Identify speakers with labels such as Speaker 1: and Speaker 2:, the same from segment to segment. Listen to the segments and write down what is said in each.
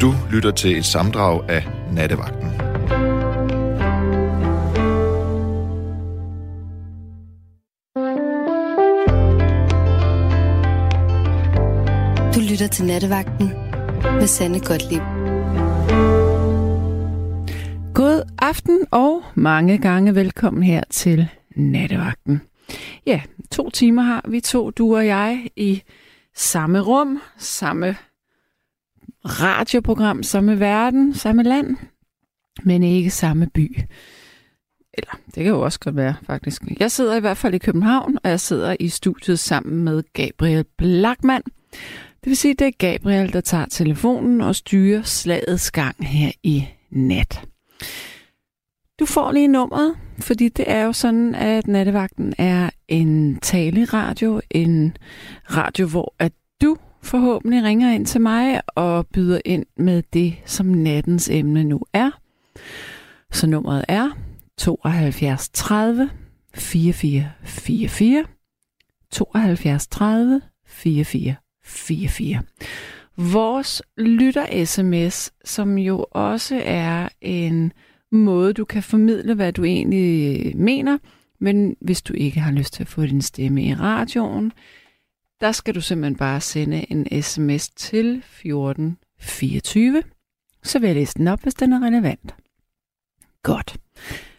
Speaker 1: Du lytter til et samdrag af Nattevagten.
Speaker 2: Du lytter til Nattevagten med Sanne Godtlib.
Speaker 3: God aften og mange gange velkommen her til Nattevagten. Ja, to timer har vi to, du og jeg, i samme rum, samme radioprogram, samme verden, samme land, men ikke samme by. Eller, det kan jo også godt være, faktisk. Jeg sidder i hvert fald i København, og jeg sidder i studiet sammen med Gabriel Blackman. Det vil sige, det er Gabriel, der tager telefonen og styrer slagets gang her i nat. Du får lige nummeret, fordi det er jo sådan, at nattevagten er en taleradio, en radio, hvor at du forhåbentlig ringer ind til mig og byder ind med det, som nattens emne nu er. Så nummeret er 72 30 4444 72 30 4444. Vores lytter-sms, som jo også er en måde, du kan formidle, hvad du egentlig mener, men hvis du ikke har lyst til at få din stemme i radioen, der skal du simpelthen bare sende en sms til 1424. Så vil jeg læse den op, hvis den er relevant. Godt.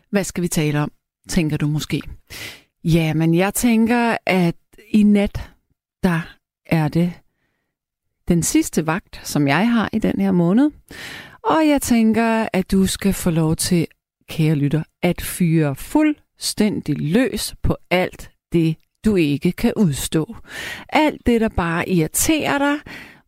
Speaker 3: Hvad skal vi tale om, tænker du måske? Ja, men jeg tænker, at i nat, der er det den sidste vagt, som jeg har i den her måned. Og jeg tænker, at du skal få lov til, kære lytter, at fyre fuldstændig løs på alt det, du ikke kan udstå. Alt det, der bare irriterer dig.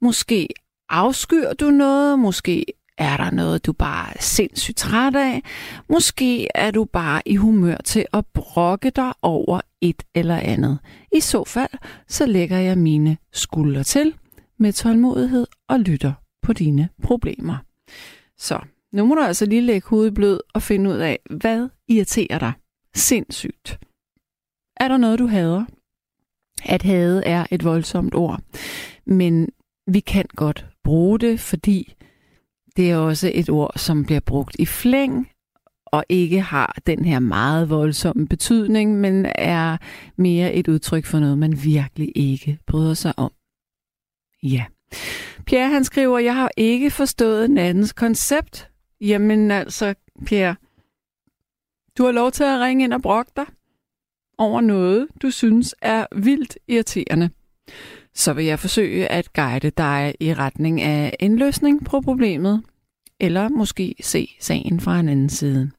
Speaker 3: Måske afskyr du noget, måske er der noget, du bare er sindssygt træt af. Måske er du bare i humør til at brokke dig over et eller andet. I så fald, så lægger jeg mine skuldre til med tålmodighed og lytter på dine problemer. Så nu må du altså lige lægge hovedet blød og finde ud af, hvad irriterer dig sindssygt. Er der noget, du hader? At hade er et voldsomt ord, men vi kan godt bruge det, fordi det er også et ord, som bliver brugt i flæng, og ikke har den her meget voldsomme betydning, men er mere et udtryk for noget, man virkelig ikke bryder sig om. Ja. Pierre han skriver, jeg har ikke forstået nattens koncept. Jamen altså, Pierre, du har lov til at ringe ind og brokke dig over noget, du synes er vildt irriterende. Så vil jeg forsøge at guide dig i retning af en løsning på problemet, eller måske se sagen fra en anden side.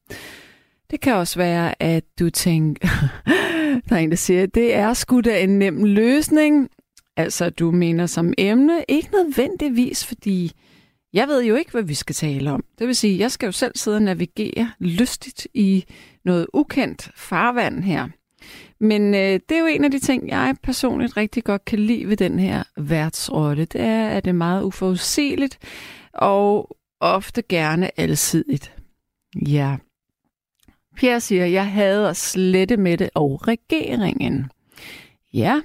Speaker 3: Det kan også være, at du tænker, der er en, der siger, at det er sgu da en nem løsning. Altså, du mener som emne, ikke nødvendigvis, fordi jeg ved jo ikke, hvad vi skal tale om. Det vil sige, jeg skal jo selv sidde og navigere lystigt i noget ukendt farvand her. Men øh, det er jo en af de ting, jeg personligt rigtig godt kan lide ved den her værtsrolle. Det er, at det er meget uforudsigeligt og ofte gerne alsidigt. Ja. Pierre siger, jeg hader slette med det og regeringen. Ja,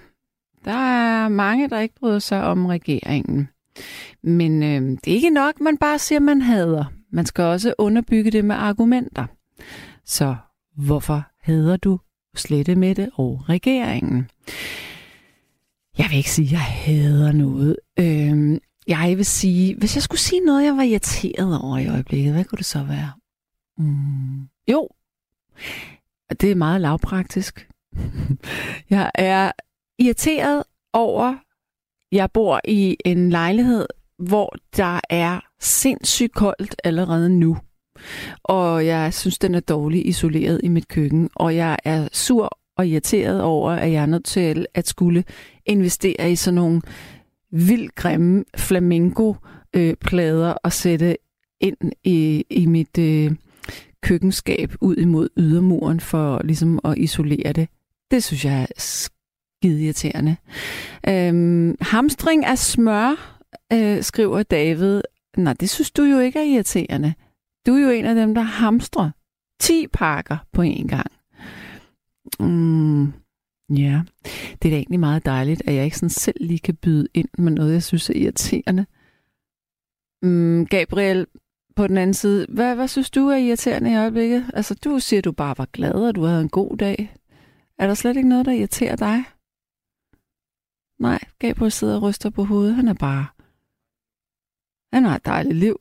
Speaker 3: der er mange, der ikke bryder sig om regeringen. Men øh, det er ikke nok, man bare siger, man hader. Man skal også underbygge det med argumenter. Så hvorfor hader du slette med det og regeringen? Jeg vil ikke sige, at jeg hader noget. Øh, jeg vil sige, hvis jeg skulle sige noget, jeg var irriteret over i øjeblikket, hvad kunne det så være? Mm, jo, det er meget lavpraktisk. jeg er irriteret over, jeg bor i en lejlighed, hvor der er sindssygt koldt allerede nu. Og jeg synes, den er dårligt isoleret i mit køkken. Og jeg er sur og irriteret over, at jeg er nødt til at skulle investere i sådan nogle vildt grimme flamingo-plader øh, og sætte ind i, i mit øh, køkkenskab ud imod ydermuren for ligesom at isolere det. Det synes jeg er skide irriterende. Øhm, hamstring af smør, øh, skriver David. Nej, det synes du jo ikke er irriterende. Du er jo en af dem, der hamstrer 10 pakker på én gang. Mm, ja, det er da egentlig meget dejligt, at jeg ikke sådan selv lige kan byde ind med noget, jeg synes er irriterende. Mm, Gabriel, på den anden side, hvad, hvad synes du er irriterende i øjeblikket? Altså, du siger, at du bare var glad, og du havde en god dag. Er der slet ikke noget, der irriterer dig? Nej, Gabriel sidder og ryster på hovedet. Han er bare... Han har et dejligt liv.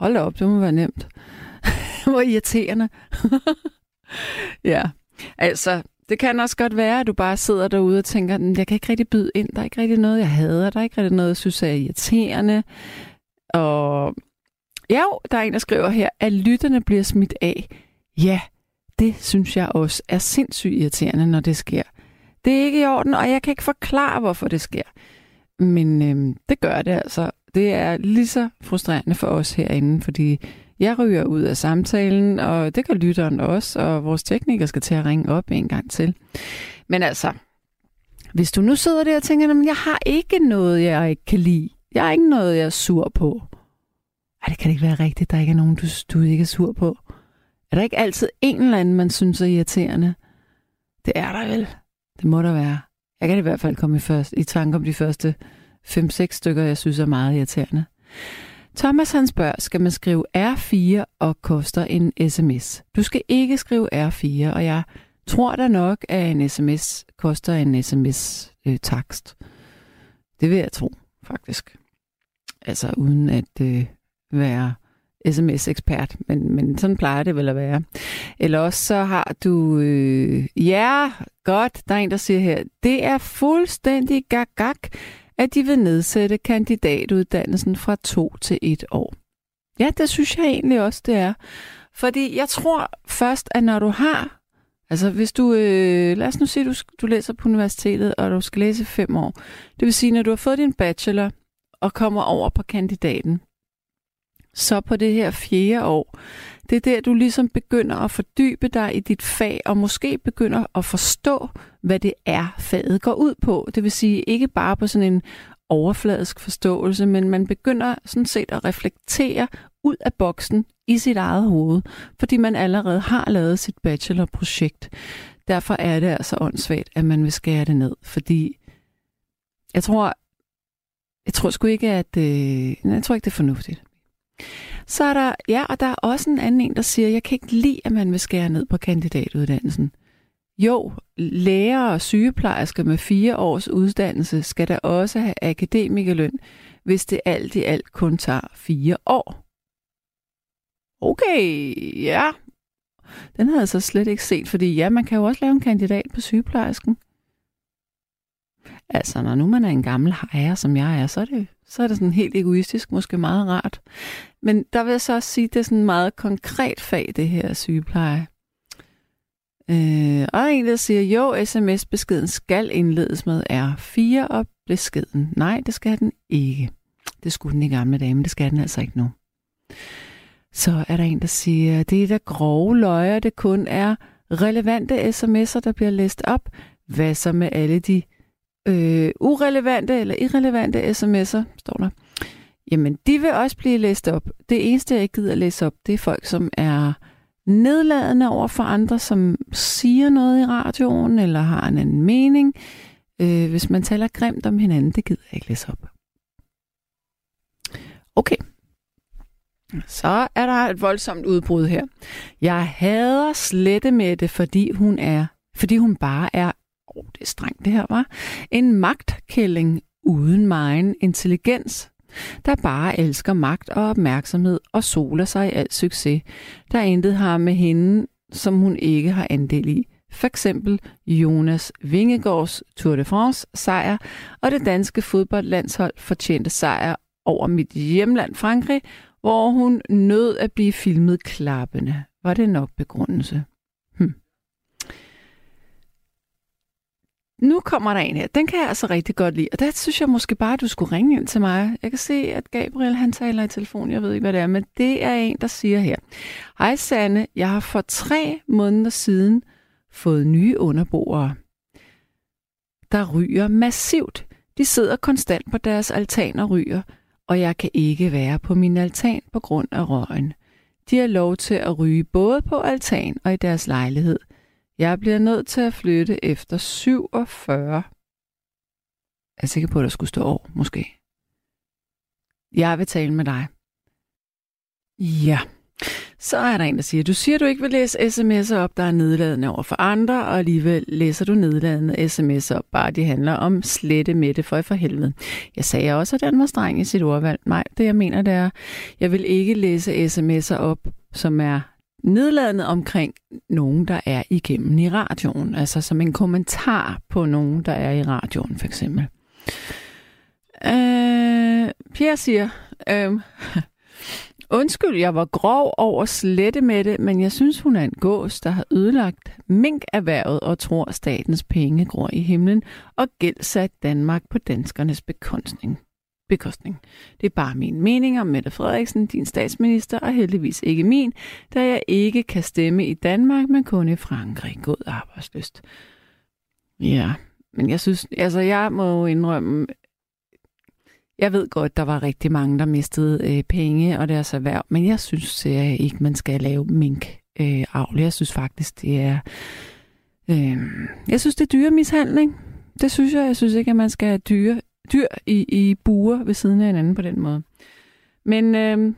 Speaker 3: Hold da op, det må være nemt. Hvor irriterende. ja, altså, det kan også godt være, at du bare sidder derude og tænker, hm, jeg kan ikke rigtig byde ind. Der er ikke rigtig noget, jeg hader. Der er ikke rigtig noget, jeg synes er irriterende. Og ja, der er en, der skriver her, at lytterne bliver smidt af. Ja, det synes jeg også er sindssygt irriterende, når det sker. Det er ikke i orden, og jeg kan ikke forklare, hvorfor det sker. Men øhm, det gør det altså. Det er lige så frustrerende for os herinde, fordi jeg ryger ud af samtalen, og det kan lytteren også, og vores tekniker skal til at ringe op en gang til. Men altså, hvis du nu sidder der og tænker, at jeg har ikke noget, jeg ikke kan lide. Jeg har ikke noget, jeg er sur på. Ej, det kan ikke være rigtigt, der ikke er nogen, du, du ikke er sur på. Er der ikke altid en eller anden, man synes er irriterende? Det er der vel. Det må der være. Jeg kan i hvert fald komme i, først, i tanke om de første 5-6 stykker, jeg synes er meget irriterende. Thomas han spørger, skal man skrive R4 og koster en sms? Du skal ikke skrive R4, og jeg tror da nok, at en sms koster en sms-takst. Øh, det vil jeg tro, faktisk. Altså uden at øh, være sms-ekspert, men, men sådan plejer det vel at være. Eller også så har du, øh, ja, godt, der er en, der siger her, det er fuldstændig gag-gag, at de vil nedsætte kandidatuddannelsen fra to til et år. Ja, det synes jeg egentlig også, det er. Fordi jeg tror først, at når du har, altså hvis du, øh, lad os nu sige, du, du læser på universitetet, og du skal læse fem år. Det vil sige, når du har fået din bachelor og kommer over på kandidaten, så på det her fjerde år, det er der, du ligesom begynder at fordybe dig i dit fag, og måske begynder at forstå, hvad det er, faget går ud på. Det vil sige ikke bare på sådan en overfladisk forståelse, men man begynder sådan set at reflektere ud af boksen i sit eget hoved, fordi man allerede har lavet sit bachelorprojekt. Derfor er det altså åndssvagt, at man vil skære det ned, fordi jeg tror, jeg tror sgu ikke, at øh, jeg tror ikke, det er fornuftigt. Så er der, ja, og der er også en anden en, der siger, jeg kan ikke lide, at man vil skære ned på kandidatuddannelsen. Jo, læger og sygeplejersker med fire års uddannelse skal da også have akademikerløn, hvis det alt i alt kun tager fire år. Okay, ja. Den havde jeg så slet ikke set, fordi ja, man kan jo også lave en kandidat på sygeplejersken. Altså, når nu man er en gammel hejer, som jeg er, så er det, så er det sådan helt egoistisk, måske meget rart. Men der vil jeg så også sige, at det er sådan en meget konkret fag, det her sygepleje. Øh, og en, der siger, jo, sms-beskeden skal indledes med R4 og beskeden. Nej, det skal den ikke. Det skulle den i gamle dage, men det skal den altså ikke nu. Så er der en, der siger, det er da grove løjer, det kun er relevante sms'er, der bliver læst op. Hvad så med alle de øh, urelevante eller irrelevante sms'er, står der. Jamen, de vil også blive læst op. Det eneste, jeg ikke gider at læse op, det er folk, som er nedladende over for andre, som siger noget i radioen, eller har en anden mening. Øh, hvis man taler grimt om hinanden, det gider jeg ikke læse op. Okay. Så er der et voldsomt udbrud her. Jeg hader slette med det, fordi hun er, fordi hun bare er oh, det er strengt det her, var, en magtkælling uden megen intelligens, der bare elsker magt og opmærksomhed og soler sig i al succes, der intet har med hende, som hun ikke har andel i. For eksempel Jonas Vingegaards Tour de France sejr, og det danske fodboldlandshold fortjente sejr over mit hjemland Frankrig, hvor hun nød at blive filmet klappende. Var det nok begrundelse? Nu kommer der en her. Den kan jeg altså rigtig godt lide. Og der synes jeg måske bare, at du skulle ringe ind til mig. Jeg kan se, at Gabriel han taler i telefon. Jeg ved ikke, hvad det er, men det er en, der siger her. Hej Sanne, jeg har for tre måneder siden fået nye underboere, der ryger massivt. De sidder konstant på deres altan og ryger, og jeg kan ikke være på min altan på grund af røgen. De har lov til at ryge både på altan og i deres lejlighed – jeg bliver nødt til at flytte efter 47. Jeg er sikker på, at der skulle stå år, måske. Jeg vil tale med dig. Ja. Så er der en, der siger, du siger, du ikke vil læse sms'er op, der er nedladende over for andre, og alligevel læser du nedladende sms'er op, bare de handler om slette det for for helvede. Jeg sagde også, at den var streng i sit ordvalg. Nej, det jeg mener, det er, jeg vil ikke læse sms'er op, som er nedladende omkring nogen, der er igennem i radioen. Altså som en kommentar på nogen, der er i radioen, for eksempel. Øh, Pierre siger, øh, Undskyld, jeg var grov over slette med det, men jeg synes, hun er en gås, der har ødelagt minkerhvervet og tror, statens penge gror i himlen og gældsat Danmark på danskernes bekostning bekostning. Det er bare min mening om Mette Frederiksen, din statsminister, og heldigvis ikke min, da jeg ikke kan stemme i Danmark, men kun i Frankrig. God arbejdsløst. Ja, men jeg synes, altså jeg må indrømme, jeg ved godt, der var rigtig mange, der mistede øh, penge og deres erhverv, men jeg synes jeg ikke, man skal lave mink øh, avl. Jeg synes faktisk, det er... Øh, jeg synes, det er dyre mishandling. Det synes jeg. Jeg synes ikke, at man skal have dyre, dyr i, i buer ved siden af hinanden på den måde. Men øh,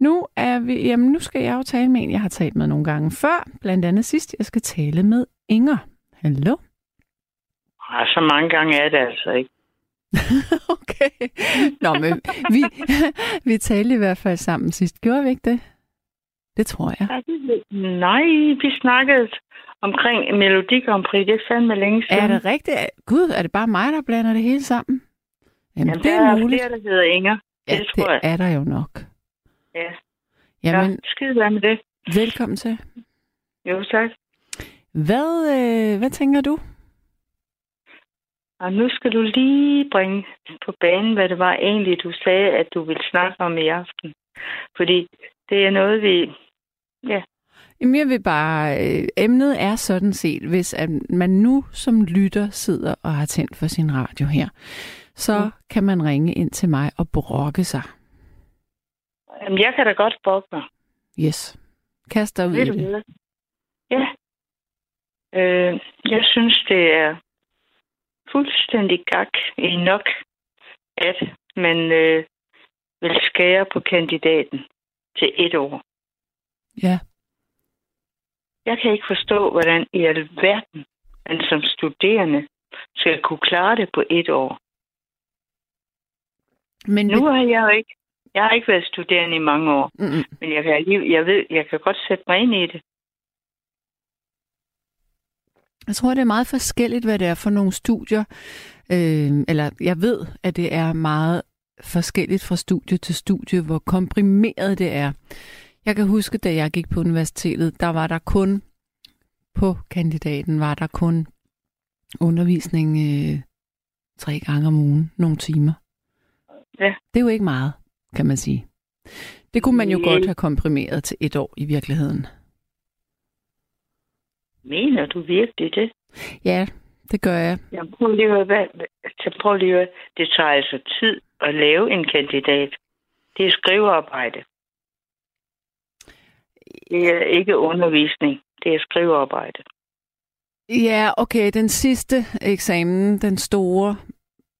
Speaker 3: nu er vi, jamen nu skal jeg jo tale med en, jeg har talt med nogle gange før. Blandt andet sidst, jeg skal tale med Inger. Hallo?
Speaker 4: Ja, så mange gange er det altså ikke.
Speaker 3: okay. Nå, men vi, vi talte i hvert fald sammen sidst. Gjorde vi ikke det? Det tror jeg.
Speaker 4: Nej, vi snakkede omkring Melodi Grand Prix. Det er fandme længe siden.
Speaker 3: Er det rigtigt? Gud, er det bare mig, der blander det hele sammen?
Speaker 4: Jamen, Jamen det er, er muligt. flere, der hedder Inger.
Speaker 3: Ja, det, det jeg. er der jo nok.
Speaker 4: Ja. Jamen, ja, skide være med det.
Speaker 3: Velkommen til.
Speaker 4: Jo, tak.
Speaker 3: Hvad, øh, hvad tænker du?
Speaker 4: Og nu skal du lige bringe på banen, hvad det var egentlig, du sagde, at du ville snakke om i aften. Fordi det er noget, vi... Ja.
Speaker 3: Jamen, jeg vil bare... Øh, emnet er sådan set, hvis at man nu som lytter sidder og har tændt for sin radio her, så mm. kan man ringe ind til mig og brokke sig.
Speaker 4: Jamen, jeg kan da godt brokke mig.
Speaker 3: Yes. Kast dig ud i det.
Speaker 4: Ja. Øh, jeg synes, det er fuldstændig gak i nok, at man øh, vil skære på kandidaten til et år.
Speaker 3: Ja.
Speaker 4: Jeg kan ikke forstå, hvordan i alverden man som studerende skal kunne klare det på et år. Men nu har jeg jo ikke, jeg har ikke været studerende i mange år, Mm-mm. men jeg kan, jeg ved, jeg kan godt sætte mig ind i det.
Speaker 3: Jeg tror, det er meget forskelligt, hvad det er for nogle studier. Øh, eller jeg ved, at det er meget forskelligt fra studie til studie, hvor komprimeret det er. Jeg kan huske, da jeg gik på universitetet, der var der kun på kandidaten, var der kun undervisning øh, tre gange om ugen, nogle timer.
Speaker 4: Ja.
Speaker 3: Det er jo ikke meget, kan man sige. Det kunne man jo godt have komprimeret til et år i virkeligheden.
Speaker 4: Mener du virkelig det?
Speaker 3: Ja, det gør jeg.
Speaker 4: Jamen, prøv lige at, hvad, prøv lige at, det tager altså tid at lave en kandidat. Det er skrivearbejde. Det er ikke undervisning, det er skrivearbejde.
Speaker 3: Ja, okay, den sidste eksamen, den store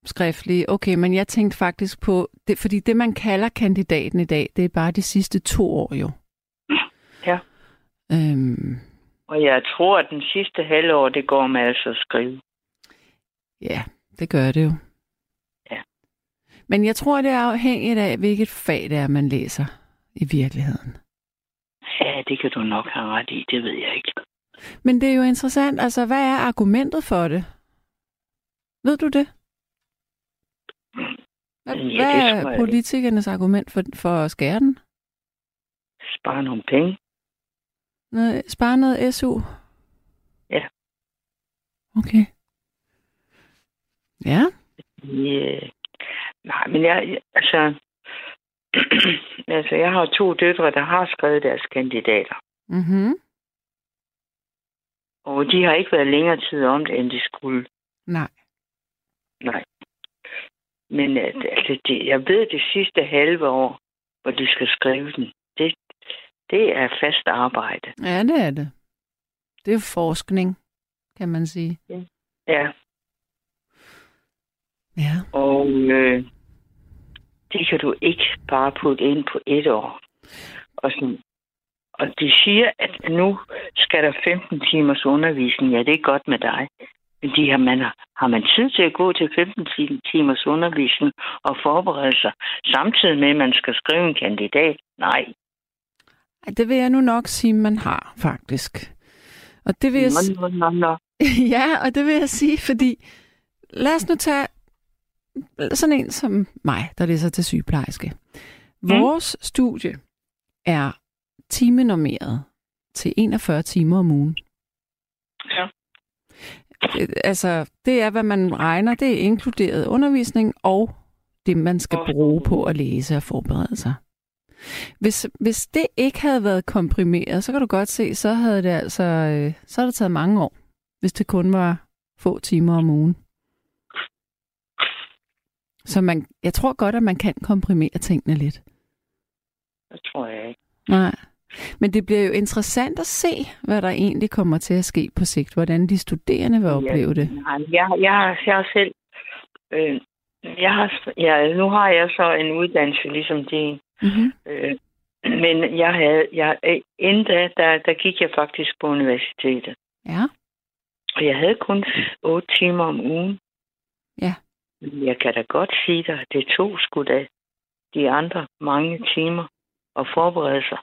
Speaker 3: skriftlige, okay, men jeg tænkte faktisk på, det, fordi det man kalder kandidaten i dag, det er bare de sidste to år jo.
Speaker 4: Ja.
Speaker 3: Øhm,
Speaker 4: og jeg tror, at den sidste halvår, det går med altså at skrive.
Speaker 3: Ja, det gør det jo.
Speaker 4: Ja.
Speaker 3: Men jeg tror, det er afhængigt af, hvilket fag det er, man læser i virkeligheden.
Speaker 4: Ja, det kan du nok have ret i, det ved jeg ikke.
Speaker 3: Men det er jo interessant, altså hvad er argumentet for det? Ved du det? Hvad, er politikernes argument for, for at skære den?
Speaker 4: Spare nogle penge.
Speaker 3: Noget, spare noget SU?
Speaker 4: Ja.
Speaker 3: Okay. Ja?
Speaker 4: Yeah. Nej, men jeg, altså, altså, jeg har to døtre, der har skrevet deres kandidater.
Speaker 3: Mhm.
Speaker 4: Og de har ikke været længere tid om det, end de skulle.
Speaker 3: Nej.
Speaker 4: Nej. Men altså, det, jeg ved det sidste halve år, hvor de skal skrive den, det, det er fast arbejde.
Speaker 3: Ja, det er det. Det er forskning, kan man sige.
Speaker 4: Ja. Ja.
Speaker 3: ja.
Speaker 4: Og øh, det kan du ikke bare putte ind på et år. Og, sådan, og de siger, at nu skal der 15 timers undervisning. Ja, det er godt med dig. De har, man, har man tid til at gå til 15 timers undervisning og forberede sig, samtidig med, at man skal skrive en kandidat? Nej.
Speaker 3: Det vil jeg nu nok sige, man har, faktisk. Og det vil jeg
Speaker 4: Nå, nå, nå, nå.
Speaker 3: ja, og det vil jeg sige, fordi lad os nu tage sådan en som mig, der læser til sygeplejerske. Vores mm. studie er timenormeret til 41 timer om ugen.
Speaker 4: Ja.
Speaker 3: Det, altså, det er, hvad man regner. Det er inkluderet undervisning og det, man skal bruge på at læse og forberede sig. Hvis, hvis det ikke havde været komprimeret, så kan du godt se, så havde det altså, øh, så havde det taget mange år, hvis det kun var få timer om ugen. Så man, jeg tror godt, at man kan komprimere tingene lidt.
Speaker 4: Det tror jeg ikke.
Speaker 3: Nej. Men det bliver jo interessant at se, hvad der egentlig kommer til at ske på sigt. Hvordan de studerende vil opleve det.
Speaker 4: Jeg, jeg, jeg har selv... Øh, jeg har, ja, nu har jeg så en uddannelse ligesom din.
Speaker 3: Mm-hmm.
Speaker 4: Øh, men jeg havde, jeg, øh, inden da, der, der gik jeg faktisk på universitetet.
Speaker 3: Ja.
Speaker 4: Og jeg havde kun 8 timer om ugen.
Speaker 3: Ja.
Speaker 4: Jeg kan da godt sige dig, det tog sgu da de andre mange timer at forberede sig.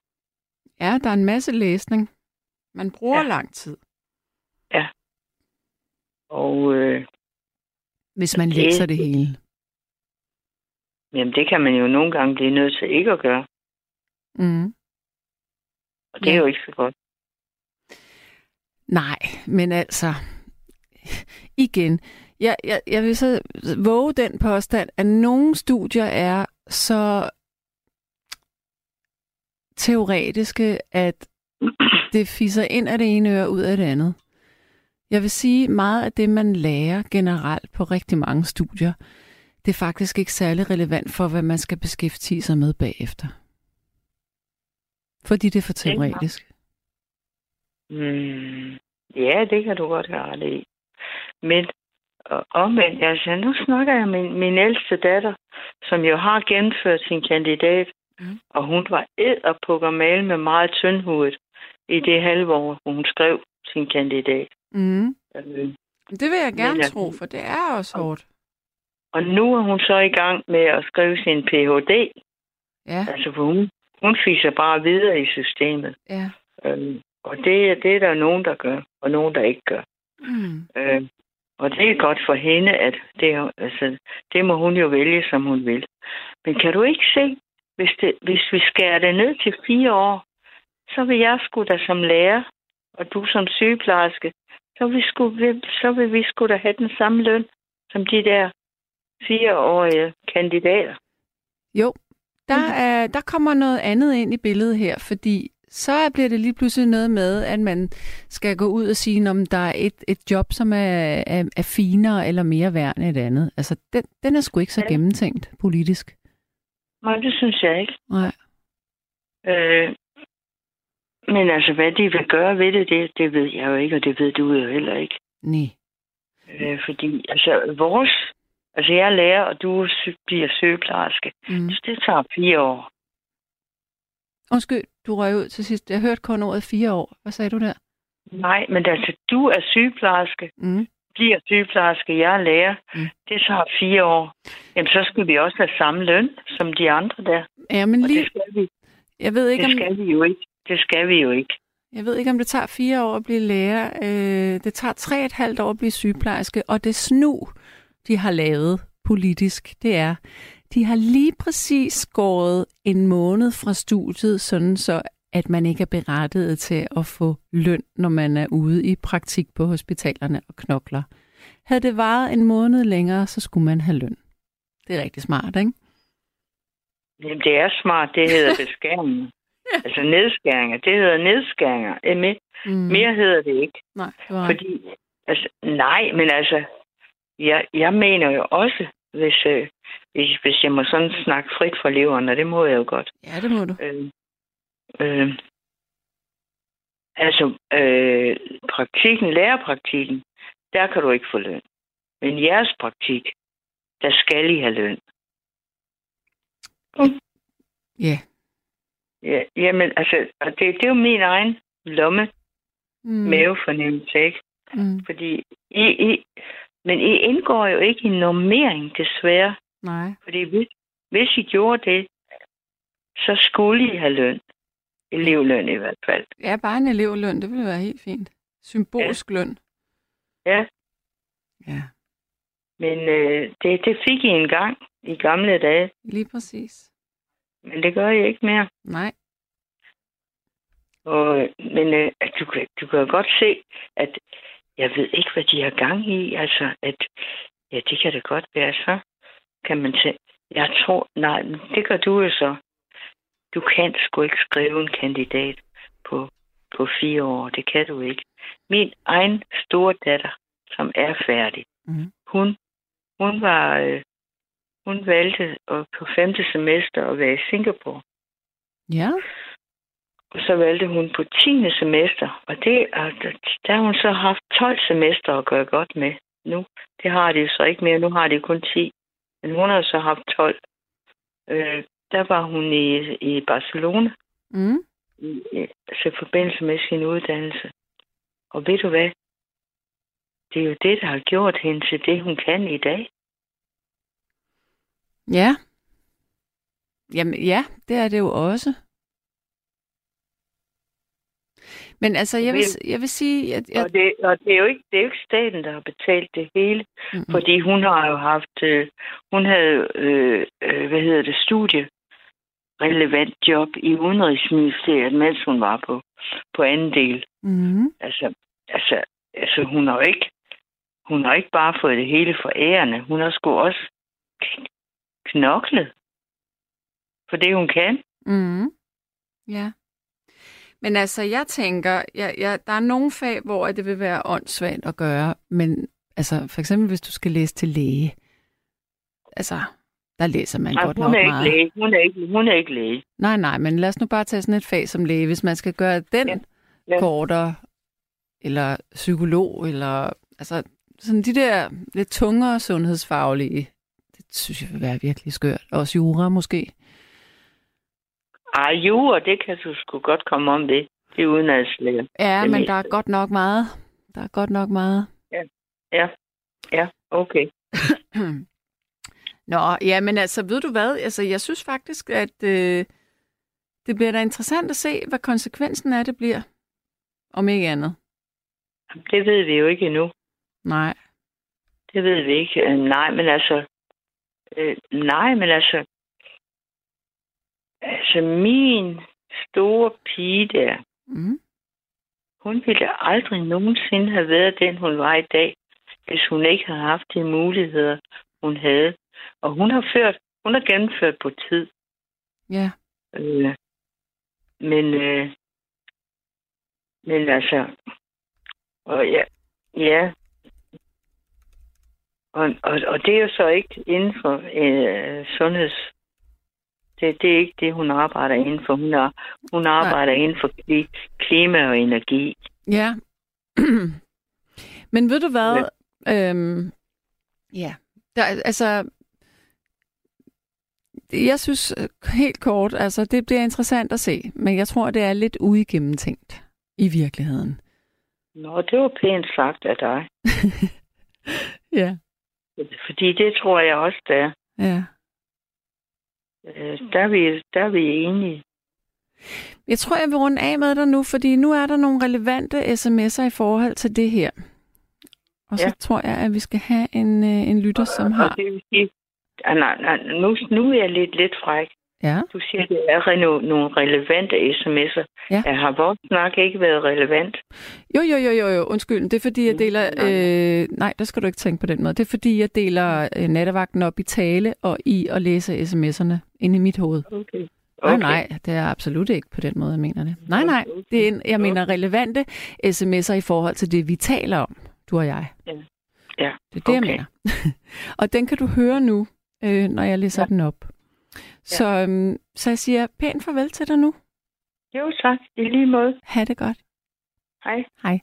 Speaker 3: Ja, der er en masse læsning. Man bruger ja.
Speaker 4: Ja.
Speaker 3: lang tid,
Speaker 4: Og øh,
Speaker 3: hvis man
Speaker 4: Det-
Speaker 3: læser det hele.
Speaker 4: jamen, det kan man jo nogle gange blive nødt til ikke at gøre.
Speaker 3: Mm.
Speaker 4: Og det er
Speaker 3: Ja.
Speaker 4: jo ikke så godt.
Speaker 3: Nej, men altså, igen, jeg, jeg, jeg vil så våge den påstand, at nogle studier er så teoretiske, at det fisser ind af det ene øre ud af det andet. Jeg vil sige, meget af det, man lærer generelt på rigtig mange studier, det er faktisk ikke særlig relevant for, hvad man skal beskæftige sig med bagefter. Fordi det er for teoretisk.
Speaker 4: Mm, ja, det kan du godt have ret i. Men og omvendt, altså nu snakker jeg med min, min ældste datter, som jo har gennemført sin kandidat,
Speaker 3: Mm.
Speaker 4: og hun var ed og pukker male med meget tyndhudet i det halve år, hun skrev sin kandidat.
Speaker 3: Mm.
Speaker 4: Øh,
Speaker 3: Det vil jeg gerne
Speaker 4: Men
Speaker 3: tro, for det er også hårdt.
Speaker 4: Og nu er hun så i gang med at skrive sin Ph.D.
Speaker 3: Ja,
Speaker 4: Altså, for hun, hun fiser bare videre i systemet.
Speaker 3: ja.
Speaker 4: Øh, og det, det er der nogen, der gør, og nogen, der ikke gør.
Speaker 3: Mm.
Speaker 4: Øh, og det er godt for hende, at det, altså, det må hun jo vælge, som hun vil. Men kan du ikke se, hvis, det, hvis vi skærer det ned til fire år, så vil jeg sgu da som lærer, og du som sygeplejerske, så vil, vi sgu, så vil vi sgu da have den samme løn som de der fireårige kandidater.
Speaker 3: Jo, der, er, der kommer noget andet ind i billedet her, fordi så bliver det lige pludselig noget med, at man skal gå ud og sige, om der er et, et job, som er, er, er finere eller mere værd end et andet. Altså, den, den er sgu ikke så gennemtænkt politisk.
Speaker 4: Nej, det synes jeg ikke.
Speaker 3: Nej.
Speaker 4: Øh, men altså, hvad de vil gøre ved det, det, det ved jeg jo ikke, og det ved du jo heller ikke.
Speaker 3: Nej.
Speaker 4: Øh, fordi, altså, vores... Altså, jeg er lærer, og du bliver sygeplejerske.
Speaker 3: Mm.
Speaker 4: Så det tager fire år.
Speaker 3: Undskyld, du røg ud til sidst. Jeg hørte kun ordet fire år. Hvad sagde du der?
Speaker 4: Nej, men altså, du er sygeplejerske,
Speaker 3: Mm.
Speaker 4: Bliver sygeplejerske, jeg er lærer.
Speaker 3: Mm.
Speaker 4: Det tager fire år. Jamen, så skal vi også have samme løn som de andre der.
Speaker 3: Ja, men
Speaker 4: Og
Speaker 3: lige,
Speaker 4: det skal vi,
Speaker 3: jeg ved ikke,
Speaker 4: det
Speaker 3: om,
Speaker 4: skal vi jo ikke. Det skal vi jo ikke.
Speaker 3: Jeg ved ikke, om det tager fire år at blive lærer. Øh, det tager tre og et halvt år at blive sygeplejerske, og det snu, de har lavet politisk, det er, de har lige præcis skåret en måned fra studiet, sådan så at man ikke er berettiget til at få løn, når man er ude i praktik på hospitalerne og knokler. Havde det varet en måned længere, så skulle man have løn. Det er rigtig smart, ikke?
Speaker 4: Jamen, det er smart. Det hedder beskæringer. altså nedskæringer. Det hedder nedskæringer. Er?
Speaker 3: Mm.
Speaker 4: Mere hedder det ikke.
Speaker 3: Nej, det var...
Speaker 4: Fordi, altså, nej, men altså, jeg, jeg mener jo også, hvis, øh, hvis, hvis jeg må sådan snakke frit fra leveren, og det må jeg jo godt.
Speaker 3: Ja, det må du.
Speaker 4: Øh, øh, altså, øh, praktikken, lærerpraktikken, der kan du ikke få løn. Men jeres praktik, der skal I have løn.
Speaker 3: Ja.
Speaker 4: Ja, jamen, altså, det, det er jo min egen lomme
Speaker 3: Mm.
Speaker 4: mavefornemmelse, ikke?
Speaker 3: Mm.
Speaker 4: Fordi I, I, men I indgår jo ikke i normering, desværre.
Speaker 3: Nej.
Speaker 4: Fordi hvis, hvis I gjorde det, så skulle I have løn. Elevløn i hvert fald.
Speaker 3: Ja, bare en elevløn, det ville være helt fint. Symbolsk løn.
Speaker 4: Ja,
Speaker 3: Ja,
Speaker 4: men øh, det, det fik I engang i gamle dage.
Speaker 3: lige præcis.
Speaker 4: Men det gør I ikke mere.
Speaker 3: Nej.
Speaker 4: Og, men øh, du, kan- du kan godt se, at jeg ved ikke, hvad de har gang i. Altså, at ja, det kan det godt være. Så kan man sige, jeg tror, nej, det gør du jo så. Du kan sgu ikke skrive en kandidat på, på fire år. Det kan du ikke. Min egen store datter, som er færdig,
Speaker 3: Mm.
Speaker 4: hun, hun var, øh, hun valgte at på femte semester at være i Singapore.
Speaker 3: Ja.
Speaker 4: Og så valgte hun på 10. semester, og det, og der, har hun så haft 12 semester at gøre godt med nu. Det har de jo så ikke mere, nu har de kun 10. Men hun har så haft 12. Øh, der var hun i, i Barcelona,
Speaker 3: Mm.
Speaker 4: i, altså i forbindelse med sin uddannelse. Og ved du hvad? Det er jo det, der har gjort hende til det, hun kan i dag.
Speaker 3: Ja. Jamen ja, det er det jo også. Men altså, jeg vil, jeg vil sige, at jeg,
Speaker 4: Og, det, og det, er jo ikke, det er jo ikke staten, der har betalt det hele.
Speaker 3: Mm-mm.
Speaker 4: Fordi hun har jo haft, øh, hun havde, øh, øh, hvad hedder det, studie relevant job i Udenrigsministeriet, mens hun var på, på anden del.
Speaker 3: mm,
Speaker 4: Altså, altså, altså hun har jo ikke, hun har ikke bare fået det hele for ærende. Hun har sgu også knoklet for det, hun kan.
Speaker 3: mm, ja. Men altså, jeg tænker, jeg, jeg, der er nogle fag, hvor det vil være åndssvagt at gøre, men altså, for eksempel hvis du skal læse til læge, altså, der læser man
Speaker 4: Ej,
Speaker 3: godt
Speaker 4: hun
Speaker 3: nok
Speaker 4: er ikke
Speaker 3: meget.
Speaker 4: læge. Hun er ikke, hun er ikke læge.
Speaker 3: Nej, nej, men lad os nu bare tage sådan et fag som læge. Hvis man skal gøre den
Speaker 4: Ja.
Speaker 3: ja.
Speaker 4: Ja.
Speaker 3: kortere, eller psykolog, eller altså sådan de der lidt tungere sundhedsfaglige, det synes jeg vil være virkelig skørt. Også jura måske.
Speaker 4: Ej, jura, det kan du sgu godt komme om det. Det er udenrigslæger.
Speaker 3: Ja,
Speaker 4: Det
Speaker 3: men
Speaker 4: meste.
Speaker 3: der er godt nok meget. Der er godt nok meget.
Speaker 4: Ja, okay.
Speaker 3: Nå, ja, men altså, ved du hvad? Altså, jeg synes faktisk, at øh, det bliver da interessant at se, hvad konsekvensen af det bliver. Om ikke andet.
Speaker 4: Det ved vi jo ikke endnu.
Speaker 3: Nej.
Speaker 4: Det ved vi ikke. Øh, nej, men altså... Øh, nej, men altså... Altså, min store pige der,
Speaker 3: Mm.
Speaker 4: hun ville aldrig nogensinde have været den, hun var i dag, hvis hun ikke havde haft de muligheder, hun havde. Og hun har ført, hun har gennemført på tid.
Speaker 3: Ja.
Speaker 4: Øh, men, øh, men altså, og ja, ja. Og, og, og det er jo så ikke inden for øh, sundheds... Det, det er ikke det, hun arbejder inden for. Hun, er, hun arbejder inden for kli, klima og energi.
Speaker 3: Ja. Men ved du hvad? Ja. Øhm, ja. Der, altså, jeg synes øh, helt kort, altså det bliver interessant at se, men jeg tror, det er lidt uigennemtænkt i virkeligheden.
Speaker 4: Nå, det var pænt sagt af dig.
Speaker 3: Ja.
Speaker 4: Fordi det tror jeg også, der er.
Speaker 3: Ja.
Speaker 4: Øh, Der er vi, der er vi enige.
Speaker 3: Jeg tror, jeg vil runde af med dig nu, fordi nu er der nogle relevante sms'er i forhold til det her. Og så
Speaker 4: Ja.
Speaker 3: tror jeg, at vi skal have en, øh, en lytter, som har...
Speaker 4: Og det vil sige, ah, nej, nej, nu, nu er jeg lidt, lidt fræk.
Speaker 3: Ja.
Speaker 4: Du siger, det er re- nogle relevante sms'er.
Speaker 3: Ja.
Speaker 4: Ja, Har vores snak ikke været relevant?
Speaker 3: Jo, jo, jo, jo, jo. Undskyld. Det er fordi, jeg deler... Øh, nej, der skal du ikke tænke på den måde. Det er fordi, jeg deler øh, nattevagten op i tale og i at læse sms'erne ind i mit hoved.
Speaker 4: Okay.
Speaker 3: Okay. Nej, nej, det er absolut ikke på den måde, jeg mener det. Nej, nej. Det er en, jeg mener relevante sms'er i forhold til det, vi taler om, du og jeg.
Speaker 4: Ja. Ja,
Speaker 3: Det er det, okay. jeg mener. og den kan du høre nu, øh, når jeg læser ja.
Speaker 4: Ja.
Speaker 3: den op. Så, øhm, så jeg siger pænt farvel til dig nu.
Speaker 4: Jo, tak. I lige måde.
Speaker 3: Ha' det godt.
Speaker 4: Hej.
Speaker 3: Hej.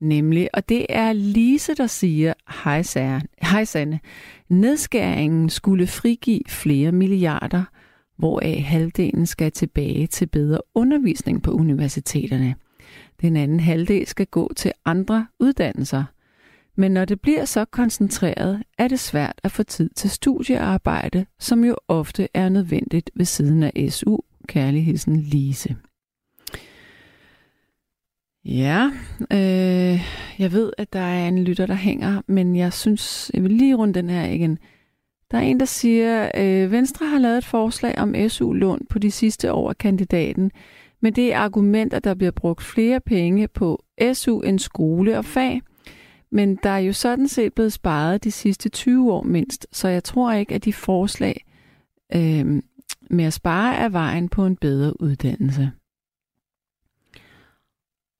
Speaker 3: Nemlig, og det er Lise, der siger, hej, Sær. hej Sanne, nedskæringen skulle frigive flere milliarder, hvoraf halvdelen skal tilbage til bedre undervisning på universiteterne. Den anden halvdel skal gå til andre uddannelser. Men når det bliver så koncentreret, er det svært at få tid til studiearbejde, som jo ofte er nødvendigt ved siden af SU. Kærligheden Lise. Ja, øh, jeg ved, at der er en lytter, der hænger, men jeg synes, jeg vil lige runde den her igen. Der er en, der siger, øh, Venstre har lavet et forslag om SU-lån på de sidste år af kandidaten, men det er argument, at der bliver brugt flere penge på SU end skole og fag. Men der er jo sådan set blevet sparet de sidste 20 år mindst, så jeg tror ikke, at de forslag øh, med at spare er vejen på en bedre uddannelse.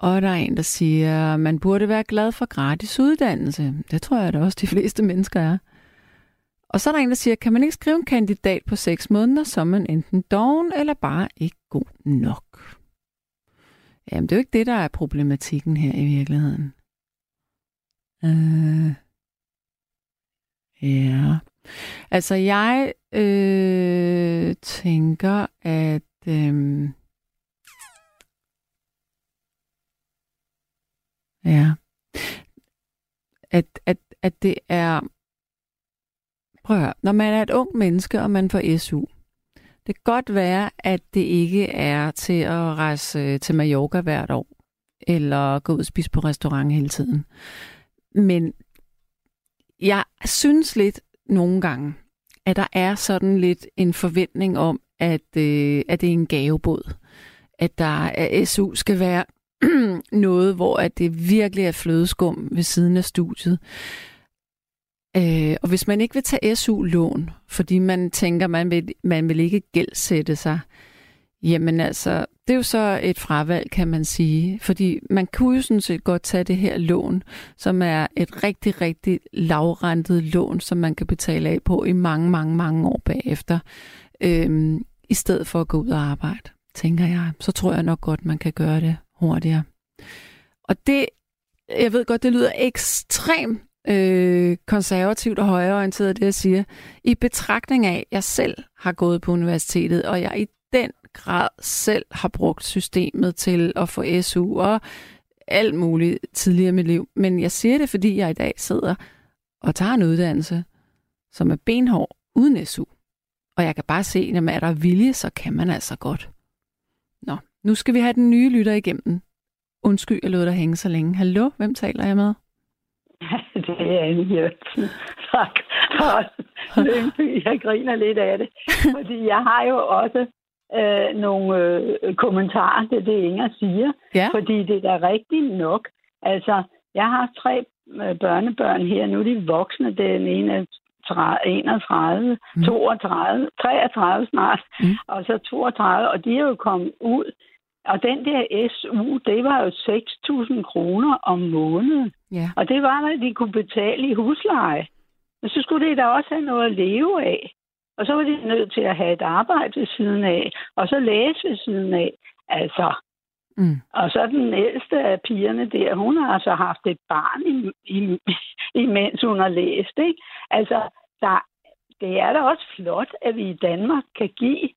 Speaker 3: Og der er en, der siger, at man burde være glad for gratis uddannelse. Det tror jeg, at også de fleste mennesker er. Og så er der en, der siger, kan man ikke skrive en kandidat på 6 måneder, så er man enten doven eller bare ikke god nok? Jamen, det er jo ikke det, der er problematikken her i virkeligheden. Øh, ja. Altså, jeg øh, tænker, at... Øh, ja. At, at, at det er... Prøv at høre. Når man er et ung menneske, og man får SU, det kan godt være, at det ikke er til at rejse til Mallorca hvert år, eller gå ud og spise på restaurant hele tiden. Men jeg synes lidt nogle gange, at der er sådan lidt en forventning om, at, øh, at det er en gavebod. At der at SU skal være noget, hvor at det virkelig er flødeskum ved siden af studiet. Øh, og hvis man ikke vil tage SU-lån, fordi man tænker, man vil, man vil ikke gældsætte sig, jamen altså, det er jo så et fravalg, kan man sige. Fordi man kunne jo sådan set godt tage det her lån, som er et rigtig, rigtig lavrentet lån, som man kan betale af på i mange, mange, mange år bagefter. Øhm, I stedet for at gå ud og arbejde, tænker jeg. Så tror jeg nok godt, man kan gøre det hurtigere. Og det, jeg ved godt, det lyder ekstremt øh, konservativt og højreorienteret, det jeg siger, i betragtning af, at jeg selv har gået på universitetet, og jeg i grad selv har brugt systemet til at få SU og alt muligt tidligere i mit liv. Men jeg siger det, fordi jeg i dag sidder og tager en uddannelse, som er benhård uden SU. Og jeg kan bare se, at er der vilje, så kan man altså godt. Nå, nu skal vi have den nye lytter igennem. Undskyld, jeg lod dig hænge så længe. Hallo, hvem taler jeg med?
Speaker 5: det er Anne Jørgensen. Jeg griner lidt af det, fordi jeg har jo også øh, nogle øh, kommentarer til det, Inger siger.
Speaker 3: Ja.
Speaker 5: Fordi det er da rigtigt nok. Altså, jeg har tre øh, børnebørn her. Nu er de voksne. Den ene er 31, mm. 32, 33 snart, mm. og så 32, og de er jo kommet ud. Og den der SU, det var jo 6.000 kroner om måneden.
Speaker 3: Ja.
Speaker 5: Og det var, hvad de kunne betale i husleje. Og så skulle det da også have noget at leve af. Og så var de nødt til at have et arbejde ved siden af, og så læse ved siden af. Altså,
Speaker 3: Mm.
Speaker 5: og så den ældste af pigerne der, hun har altså haft et barn, i, i, imens hun har læst. Ikke? Altså, der, det er da også flot, at vi i Danmark kan give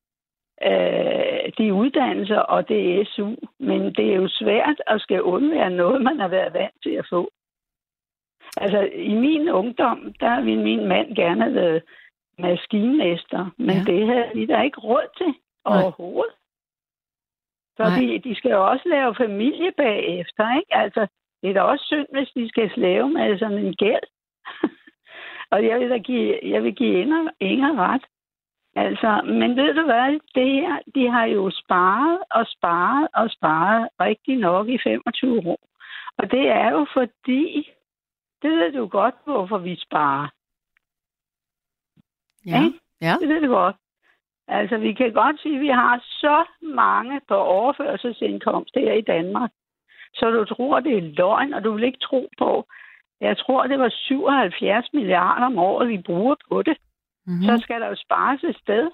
Speaker 5: øh, de uddannelser og det er SU, men det er jo svært at skal undvære noget, man har været vant til at få. Altså, i min ungdom, der ville min mand gerne været maskinmester, men
Speaker 3: Ja.
Speaker 5: det havde de da ikke råd til
Speaker 3: Nej.
Speaker 5: overhovedet. Fordi de skal jo også lave familie bagefter, ikke? Altså, det er da også synd, hvis de skal slæve med sådan en gæld. og jeg vil da give, jeg vil give Inger, Inger ret. Altså, men ved du hvad, det her, de har jo sparet og sparet og sparet rigtig nok i 25 år. Og det er jo fordi, det ved du godt, hvorfor vi sparer.
Speaker 3: Ja.
Speaker 5: Ikke?
Speaker 3: ja.
Speaker 5: Det ved du godt. Altså, vi kan godt sige, at vi har så mange på overførselsindkomst her i Danmark. Så du tror, det er løgn, og du vil ikke tro på. Jeg tror, det var 77 milliarder om året, vi bruger på det.
Speaker 3: Mm-hmm.
Speaker 5: Så skal der jo spares et sted.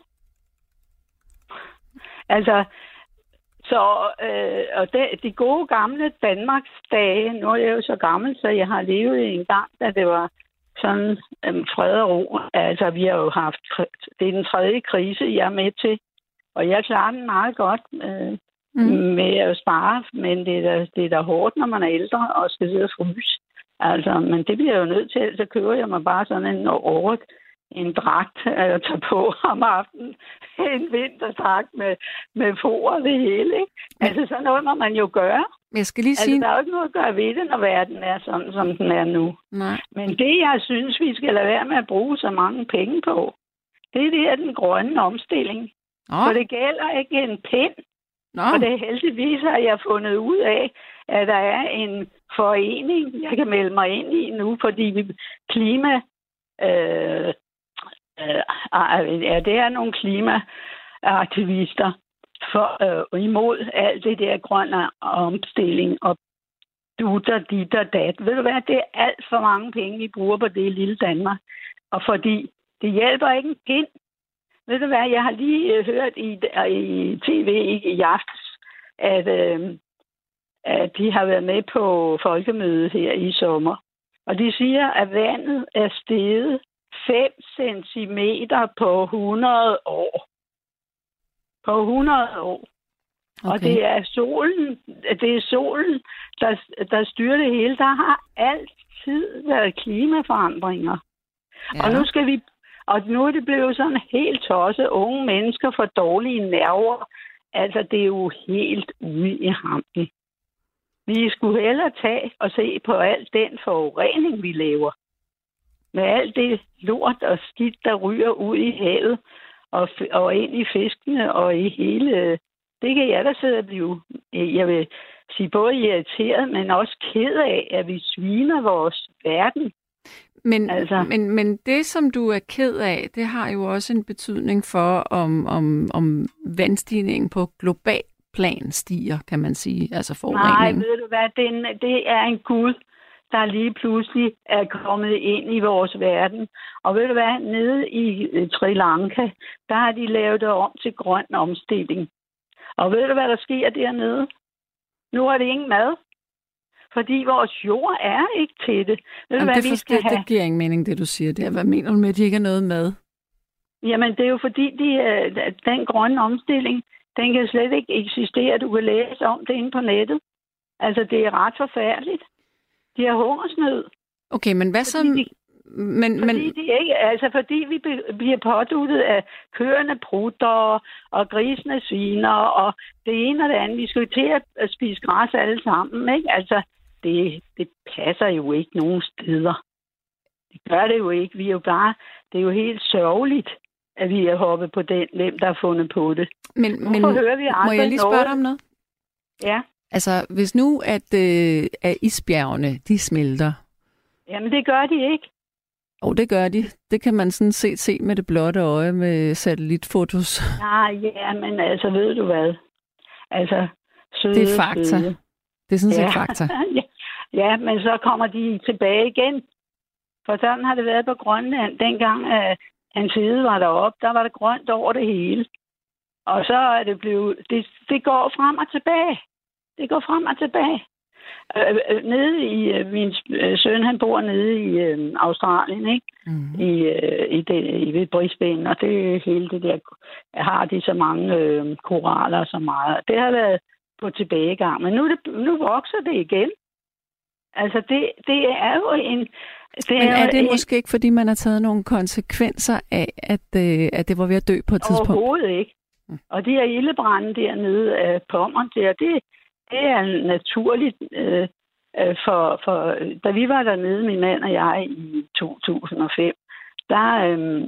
Speaker 5: Altså, så øh, og det, de gode gamle Danmarks dage, nu er jeg jo så gammel, så jeg har levet en gang, da det var sådan øhm, fred og ro. Altså, vi har jo haft, det er den tredje krise, jeg er med til Og jeg klarer den meget godt øh,
Speaker 3: Mm.
Speaker 5: med at spare, men det er, da, det er da hårdt, når man er ældre og skal sidde og fryse. Altså, men det bliver jeg jo nødt til, så køber jeg mig bare sådan en over en dragt at tage på om aftenen. En vinterdragt med, med for og det hele, ikke? Altså, sådan noget må man jo gøre.
Speaker 3: Jeg skal lige
Speaker 5: Altså,
Speaker 3: sige...
Speaker 5: der er jo ikke noget at gøre ved det, når verden er sådan, som den er nu.
Speaker 3: Nej.
Speaker 5: Men det, jeg synes, vi skal lade være med at bruge så mange penge på, det er det af den grønne omstilling.
Speaker 3: Nå,
Speaker 5: For det gælder ikke en pind.
Speaker 3: nå.
Speaker 5: Og det heldigvis, har jeg fundet ud af, at der er en forening, jeg kan melde mig ind i nu, fordi vi klima... Øh, øh, ja, det er nogle klimaaktivister for, øh, imod alt det der grønne omstilling og dutter, dit og dat. Ved du hvad, det er alt for mange penge, vi bruger på det lille Danmark. Og fordi det hjælper ikke en pind. Ved du hvad, jeg har lige øh, hørt i, øh, i tv i, i aftes, at, øh, at de har været med på folkemødet her i sommer. Og de siger, at vandet er steget 5 cm på 100 år. På 100 år. Okay. Og det er solen, det er solen, der, der styrer det hele. Der har altid været klimaforandringer. Ja. Og nu skal vi og nu er det blevet sådan helt tosset. Unge mennesker får dårlige nerver. Altså, det er jo helt ude i hampen. Vi skulle hellere tage og se på al den forurening, vi laver. Med alt det lort og skidt, der ryger ud i havet og, og ind i fiskene og i hele... Det kan jeg da sidde og blive, jeg vil sige, både irriteret, men også ked af, at vi sviner vores verden.
Speaker 3: Men, altså. men, men det, som du er ked af, det har jo også en betydning for, om, om, om vandstigningen på global plan stiger, kan man sige, altså forureningen.
Speaker 5: Nej, ved du hvad, det, det er en gud, der lige pludselig er kommet ind i vores verden. Og ved du hvad, nede i Sri Lanka, der har de lavet det om til grøn omstilling. Og ved du, hvad der sker dernede? Nu er det ingen mad. Fordi vores jord er ikke til det. Ved
Speaker 3: Jamen,
Speaker 5: du, hvad
Speaker 3: det,
Speaker 5: vi skal
Speaker 3: det,
Speaker 5: have?
Speaker 3: det giver ingen mening, det du siger. Det er, hvad mener du med, at de ikke har noget mad?
Speaker 5: Jamen, det er jo fordi, de, øh, den grønne omstilling, den kan slet ikke eksistere. Du kan læse om det inde på nettet. Altså, det er ret forfærdeligt. De har hungersnød.
Speaker 3: Okay, men hvad så...
Speaker 5: De-
Speaker 3: Men,
Speaker 5: Fordi,
Speaker 3: men,
Speaker 5: de ikke, altså fordi vi bliver påduttet af køerne prutter og grisene sviner og det ene og det andet. Vi skal jo til at, spise græs alle sammen, ikke? Altså, det, det passer jo ikke nogen steder. Det gør det jo ikke. Vi er jo bare, det er jo helt sørgeligt, at vi er hoppet på den, hvem der har fundet på det.
Speaker 3: men, men
Speaker 5: hører vi
Speaker 3: må jeg lige spørge
Speaker 5: noget?
Speaker 3: dig om noget?
Speaker 5: Ja,
Speaker 3: Altså, hvis nu, at, øh, at isbjergene, de smelter,
Speaker 5: jamen det gør de ikke.
Speaker 3: og det gør de, det kan man sådan set se med det blotte øje med satellitfotos.
Speaker 5: Nej, ja, men altså, ved du hvad? Altså, søde,
Speaker 3: Det er fakta.
Speaker 5: søde.
Speaker 3: Det er sådan set
Speaker 5: Ja.
Speaker 3: fakta.
Speaker 5: ja. men så kommer de tilbage igen. For sådan har det været på Grønland. Dengang uh, hans hede var deroppe, der var det grønt over det hele. Og så er det blevet... Det, det går frem og tilbage. Det går frem og tilbage. Øh, øh, nede i... Øh, min øh, søn, han bor nede i øh, Australien, ikke?
Speaker 3: Mm.
Speaker 5: i, øh, i, det, i ved Brisbane, og det hele det der, har de så mange øh, koraller og så meget. Det har været på tilbagegang, men nu, det, nu vokser det igen. Altså, det, det er jo en... Det
Speaker 3: Men er det
Speaker 5: en,
Speaker 3: måske ikke, fordi man har taget nogle konsekvenser af, at, øh, at det var ved at dø på et tidspunkt?
Speaker 5: Overhovedet ikke. Og de her ildebrænde dernede af Pommern der, det, det er naturligt. Øh, øh, for, for, da vi var dernede, min mand og jeg, i 2005, der, øh,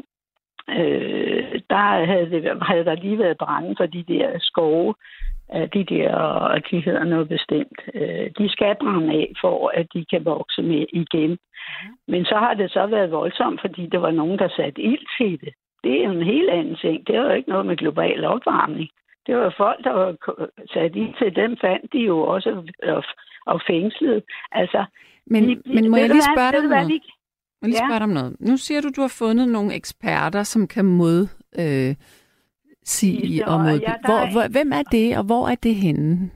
Speaker 5: øh, der havde, det, havde der lige været brænde for de der skove, øh, de der, og de hedder noget bestemt. Øh, de skal brænde af, for at de kan vokse med igen. Men så har det så været voldsomt, fordi der var nogen, der satte ild til det. Det er jo en helt anden ting. Det har jo ikke noget med global opvarmning. Det var folk, der var sat ild til dem, fandt de jo også og, og fængslet. Altså,
Speaker 3: Men,
Speaker 5: vi-
Speaker 3: men må jeg lige spørge dig om noget? Må jeg lige
Speaker 5: Ja.
Speaker 3: spørge dig om noget? Nu siger du, du har fundet nogle eksperter, som kan mod øh, sige og mod.
Speaker 5: ja,
Speaker 3: hvor, hvor, hvem er det, og hvor er det henne?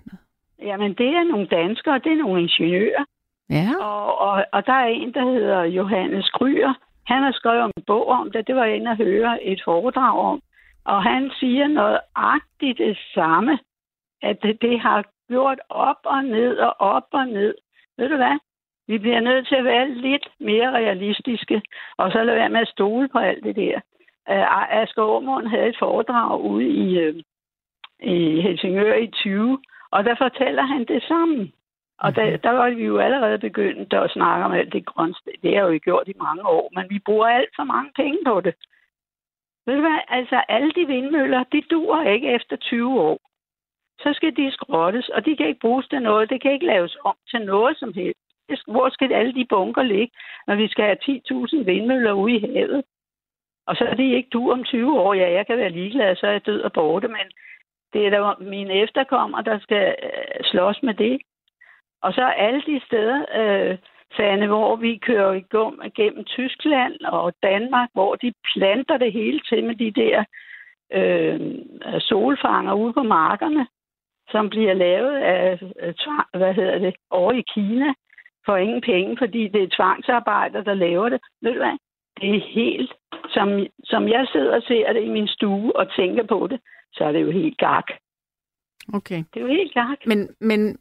Speaker 5: Jamen, det er nogle danskere, det er nogle ingeniører.
Speaker 3: Ja,
Speaker 5: Og, og, og der er en, der hedder Johannes Kryer. Han har skrevet en bog om det. Det var jeg inde at høre et foredrag om. Og han siger noget agtigt det samme, at det, har gjort op og ned og op og ned. Ved du hvad? Vi bliver nødt til at være lidt mere realistiske, og så lade være med at stole på alt det der. Uh, Asger Aumund havde et foredrag ude i, uh, i Helsingør i 20, og der fortæller han det samme. Og der, mhm. der var vi jo allerede begyndt at snakke om alt det grønste. Det har jo gjort i mange år, men vi bruger alt for mange penge på det. Ved du hvad? Altså, alle de vindmøller, de dur ikke efter 20 år. Så skal de skrottes, og de kan ikke bruges til noget. Det kan ikke laves om til noget som helst. Hvor skal alle de bunker ligge, når vi skal have 10.000 vindmøller ude i havet? Og så er de ikke du om 20 år. Ja, jeg kan være ligeglad, så er jeg død og borte, men det er da mine efterkommere, der skal øh, slås med det. Og så alle de steder, øh, Sande, hvor vi kører i gum gennem Tyskland og Danmark, hvor de planter det hele til med de der øh, solfanger ude på markerne, som bliver lavet af, hvad hedder det, over i Kina for ingen penge, fordi det er tvangsarbejder, der laver det. Ved du hvad? Det er helt, som, som jeg sidder og ser det i min stue og tænker på det, så er det jo helt gak.
Speaker 3: Okay.
Speaker 5: Det er jo helt gak.
Speaker 3: Men, men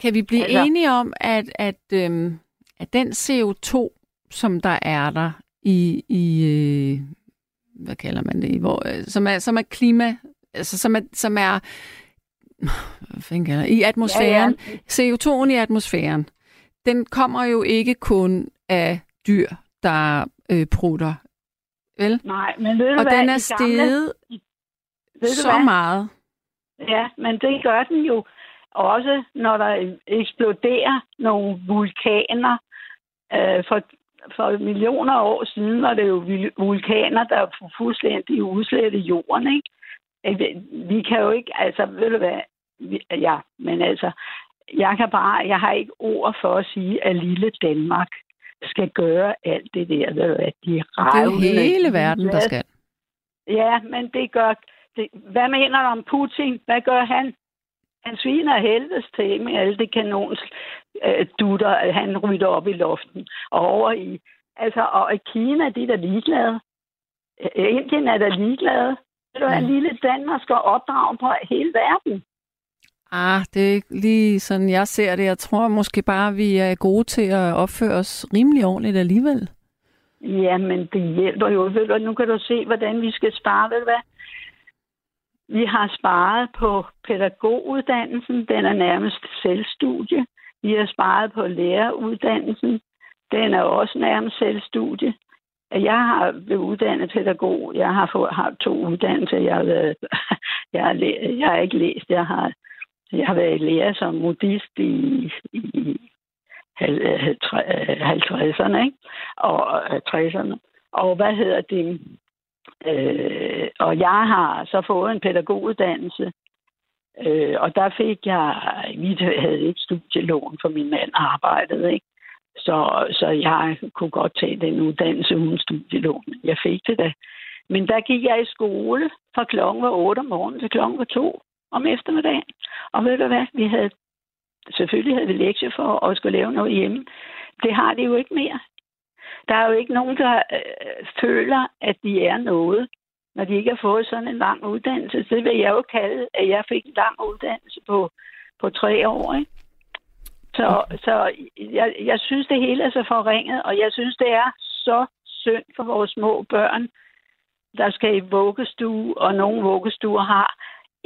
Speaker 3: kan vi blive altså, enige om, at, at, øhm, at den CO2, som der er der i, i øh, hvad kalder man det, hvor, øh, som, er, som er klima, altså som er, som er hvad kalder, i atmosfæren, ja, ja. CO2'en i atmosfæren, den kommer jo ikke kun af dyr, der øh, prutter, vel?
Speaker 5: Nej, men ved du
Speaker 3: Og
Speaker 5: hvad,
Speaker 3: den er steget så hvad? meget.
Speaker 5: Ja, men det gør den jo også når der eksploderer nogle vulkaner. Øh, for, for millioner af år siden var det jo vulkaner, der er fuldstændig udslettet i jorden. Ikke? Vi kan jo ikke, altså ved du hvad, ja, men altså, jeg kan bare, jeg har ikke ord for at sige, at lille Danmark skal gøre alt det der, ved du hvad, de
Speaker 3: Det er hele verden, der skal.
Speaker 5: Ja, men det gør, det, hvad mener du om Putin? Hvad gør han? Han sviner helvedes til med alle de kanons øh, dutter, han rytter op i luften. Og over i, altså, og i Kina, de er der ligeglade. Øh, Indien er der ligeglade. Det er en lille Danmark skal opdrage på hele verden.
Speaker 3: Ah, det er ikke lige sådan, jeg ser det. Jeg tror måske bare, vi er gode til at opføre os rimelig ordentligt alligevel.
Speaker 5: Ja, men det hjælper jo. Ved du, nu kan du se, hvordan vi skal spare. Ved du hvad? Vi har sparet på pædagoguddannelsen. Den er nærmest selvstudie. Vi har sparet på læreruddannelsen. Den er også nærmest selvstudie. Jeg har været uddannet pædagog. Jeg har fået har to uddannelser. Jeg har, været, jeg, har læ- jeg har ikke læst. Jeg har, jeg har været lærer som modist i, i 50'erne ikke? og 60'erne. Og hvad hedder det? Øh, og jeg har så fået en pædagoguddannelse, øh, og der fik jeg, vi havde ikke studielån, for min mand arbejdede, ikke? Så, så jeg kunne godt tage den uddannelse uden studielån. Jeg fik det da. Men der gik jeg i skole fra klokken var 8 om morgenen til klokken var 2 om eftermiddagen. Og ved du hvad? Vi havde, selvfølgelig havde vi lektier for at skulle lave noget hjemme. Det har de jo ikke mere. Der er jo ikke nogen, der øh, føler, at de er noget, når de ikke har fået sådan en lang uddannelse. Det vil jeg jo kalde, at jeg fik en lang uddannelse på, på tre år. Ikke? Så, så jeg, jeg synes, det hele er så forringet, og jeg synes, det er så synd for vores små børn, der skal i vuggestue, og nogle vuggestuer har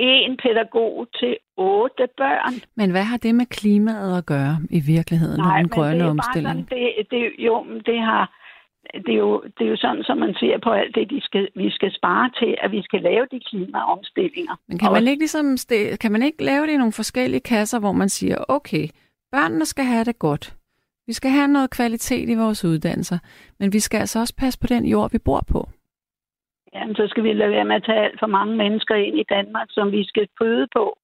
Speaker 5: en pædagog til otte børn.
Speaker 3: Men hvad har det med klimaet at gøre i virkeligheden,
Speaker 5: Nej,
Speaker 3: den grønne
Speaker 5: det
Speaker 3: omstilling?
Speaker 5: Sådan, det, det, jo, det har... Det er, jo, det er jo sådan, som man ser på alt det, de skal, vi skal spare til, at vi skal lave de klimaomstillinger.
Speaker 3: Men kan man, ikke ligesom, kan man ikke lave det i nogle forskellige kasser, hvor man siger, okay, børnene skal have det godt. Vi skal have noget kvalitet i vores uddannelser, men vi skal altså også passe på den jord, vi bor på.
Speaker 5: Jamen, så skal vi lade være med at tage alt for mange mennesker ind i Danmark, som vi skal føde på.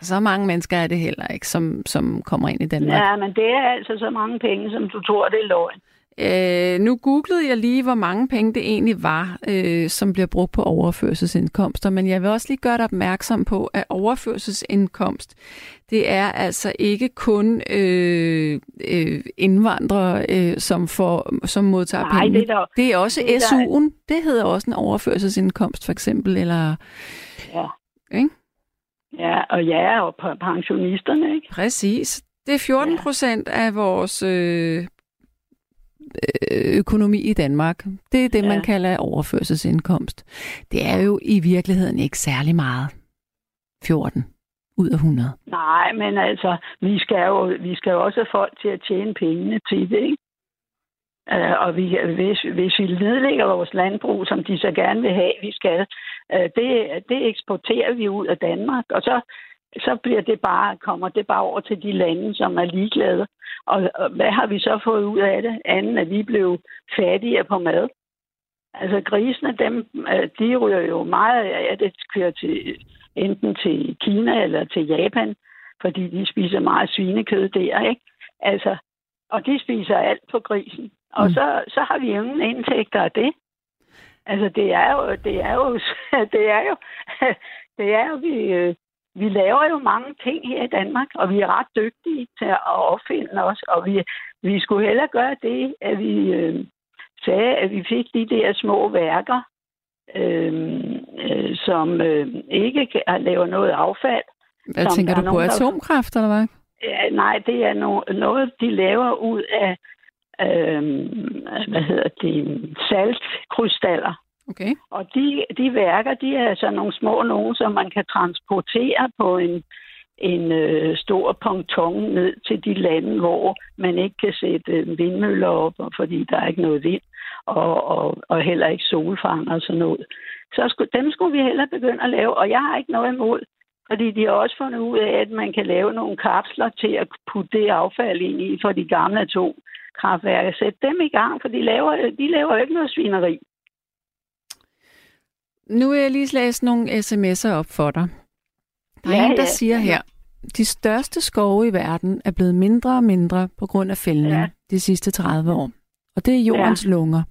Speaker 3: Så mange mennesker er det heller ikke, som, som kommer ind i Danmark.
Speaker 5: Ja, men det er altså så mange penge, som du tror, det er løgn.
Speaker 3: Øh, nu googlede jeg lige, hvor mange penge det egentlig var, øh, som bliver brugt på overførselsindkomster, men jeg vil også lige gøre dig opmærksom på, at overførselsindkomst, det er altså ikke kun øh, øh, indvandrere, øh, som, får, som modtager
Speaker 5: Nej,
Speaker 3: penge.
Speaker 5: det er der-
Speaker 3: det er også
Speaker 5: det er der-
Speaker 3: SU'en. Det hedder også en overførselsindkomst, for eksempel, eller...
Speaker 5: Ja.
Speaker 3: Ikke?
Speaker 5: Ja, og ja, og pensionisterne, ikke?
Speaker 3: Præcis. Det er 14 procent af vores øh, økonomi i Danmark. Det er det, ja. man kalder overførselsindkomst. Det er jo i virkeligheden ikke særlig meget. 14 ud af 100.
Speaker 5: Nej, men altså, vi skal jo, vi skal jo også have folk til at tjene pengene til det, ikke? Uh, og vi, hvis, hvis vi nedlægger vores landbrug, som de så gerne vil have, vi skal, uh, det, det eksporterer vi ud af Danmark, og så, så bliver det bare, kommer det bare over til de lande, som er ligeglade. Og, og hvad har vi så fået ud af det, anden at vi blev fattigere på mad? Altså grisene, dem, øh, de ryger jo meget af det kører til, enten til Kina eller til Japan, fordi de spiser meget svinekød der, ikke? Altså, og de spiser alt på grisen. Og
Speaker 3: Mm.
Speaker 5: så, så har vi ingen indtægter af det. Altså, det er jo, det er jo, det er jo, det er jo, vi, øh, vi laver jo mange ting her i Danmark, og vi er ret dygtige til at opfinde os, og vi, vi skulle hellere gøre det, at vi øh, sagde, at vi fik de der små værker, øh, øh, som øh, ikke kan, laver noget affald.
Speaker 3: Hvad tænker du på?
Speaker 5: nogen, der-
Speaker 3: Atomkraft, eller hvad?
Speaker 5: Ja, nej, det er no, noget, de laver ud af, øh, hvad hedder det, saltkrystaller.
Speaker 3: Okay.
Speaker 5: Og de, de værker, de er altså nogle små nogen, som man kan transportere på en, en øh, stor ponton ned til de lande, hvor man ikke kan sætte øh, vindmøller op, fordi der er ikke noget vind, og, og, og heller ikke solfang og sådan noget. Så skulle, dem skulle vi heller begynde at lave, og jeg har ikke noget imod, fordi de har også fundet ud af, at man kan lave nogle kapsler til at putte det affald ind i for de gamle atomkraftværker. Sæt dem i gang, for de laver, de laver ikke noget svineri.
Speaker 3: Nu vil jeg lige læse nogle sms'er op for dig. Der er
Speaker 5: Ja,
Speaker 3: en, der
Speaker 5: ja.
Speaker 3: siger her, de største skove i verden er blevet mindre og mindre på grund af fældning ja. De sidste 30 år. Og det er jordens ja. lunger.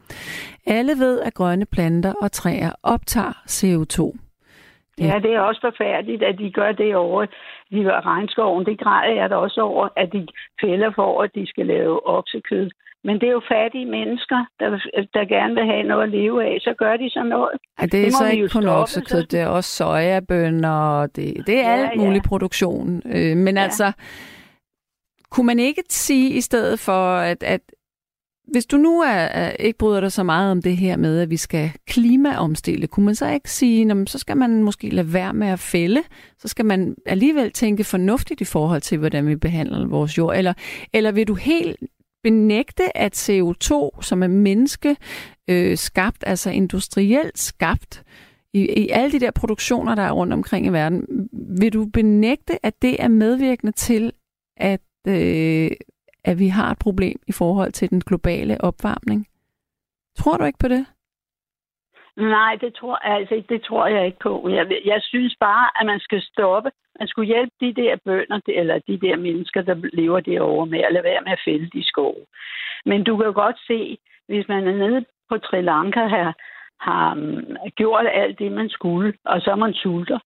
Speaker 3: Alle ved, at grønne planter og træer optager CO2. Ja.
Speaker 5: Ja, det er også forfærdeligt, at de gør det over de regnskoven. Det græder jeg da også over, at de fælder for, at de skal lave oksekød. Men det er jo fattige mennesker, der, der gerne vil have noget at leve af. Så gør de sådan noget.
Speaker 3: Ej, det er
Speaker 5: Det
Speaker 3: så ikke
Speaker 5: jo
Speaker 3: kun oksekød, det er også sojabønner, og det, det er
Speaker 5: Ja,
Speaker 3: alt
Speaker 5: ja.
Speaker 3: mulig produktion. Øh, men ja.
Speaker 5: Ja.
Speaker 3: altså, kunne man ikke sige i stedet for, at, at hvis du nu er, er, ikke bryder dig så meget om det her med, at vi skal klimaomstille, kunne man så ikke sige, at så skal man måske lade være med at fælde, så skal man alligevel tænke fornuftigt i forhold til, hvordan vi behandler vores jord, eller, eller vil du helt benægte, at CO2, som er menneske øh, skabt, altså industrielt skabt, i, i alle de der produktioner, der er rundt omkring i verden, vil du benægte, at det er medvirkende til, at, øh, at vi har et problem i forhold til den globale opvarmning? Tror du ikke på det?
Speaker 5: Nej, det tror, altså, det tror jeg ikke på. Jeg, jeg synes bare, at man skal stoppe. Man skulle hjælpe de der bønder, eller de der mennesker, der lever derovre med at lade være med at fælde de skove. Men du kan jo godt se, hvis man er nede på Sri Lanka her, har um, gjort alt det, man skulle, og så er man sulter.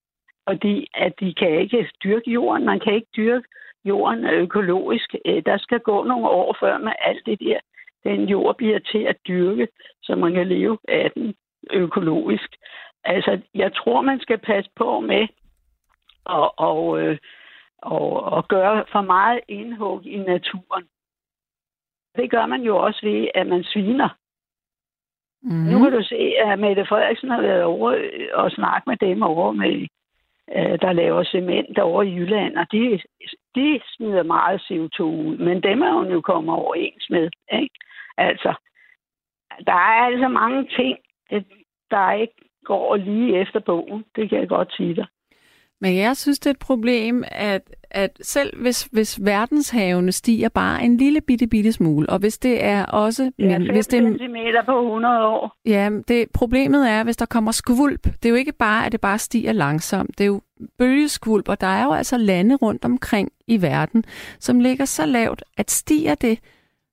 Speaker 5: Fordi at de kan ikke dyrke jorden. Man kan ikke dyrke jorden økologisk. Øh, der skal gå nogle år før med alt det der, den jord bliver til at dyrke, så man kan leve af den økologisk. Altså, jeg tror, man skal passe på med at, og, øh, og, og gøre for meget indhug i naturen. Det gør man jo også ved, at man sviner.
Speaker 3: Mm.
Speaker 5: Nu kan du se, at Mette Frederiksen har været over øh, og snakket med dem over, med, øh, der laver cement over i Jylland, og de, de smider meget CO2 ud, men dem er hun jo kommet overens med. Ikke? Altså, der er altså mange ting, øh, der ikke går lige efter bogen. Det kan jeg godt sige dig.
Speaker 3: Men jeg synes, det er et problem, at, at selv hvis, hvis verdenshavene stiger bare en lille bitte, bitte smule, og hvis det er også...
Speaker 5: Ja,
Speaker 3: men, hvis det,
Speaker 5: cm på 100 år.
Speaker 3: ja, det, problemet er, hvis der kommer skvulp. Det er jo ikke bare, at det bare stiger langsomt. Det er jo bølgeskvulp, og der er jo altså lande rundt omkring i verden, som ligger så lavt, at stiger det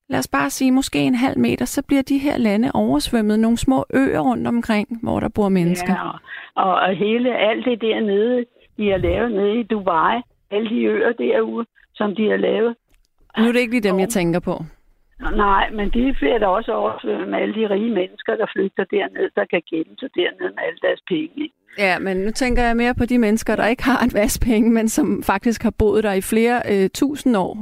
Speaker 3: lad os bare sige måske en halv meter, så bliver de her lande oversvømmet. Nogle små øer rundt omkring, hvor der bor mennesker.
Speaker 5: Ja, og, og hele alt det dernede, de har lavet nede i Dubai, alle de øer derude, som de har lavet.
Speaker 3: Nu er det ikke lige dem, jeg tænker på.
Speaker 5: Nej, men de bliver da også oversvømmet med alle de rige mennesker, der flygter derned, der kan gemme sig dernede med alle deres penge.
Speaker 3: Ja, men nu tænker jeg mere på de mennesker, der ikke har en vaspenge, men som faktisk har boet der i flere øh, tusind år.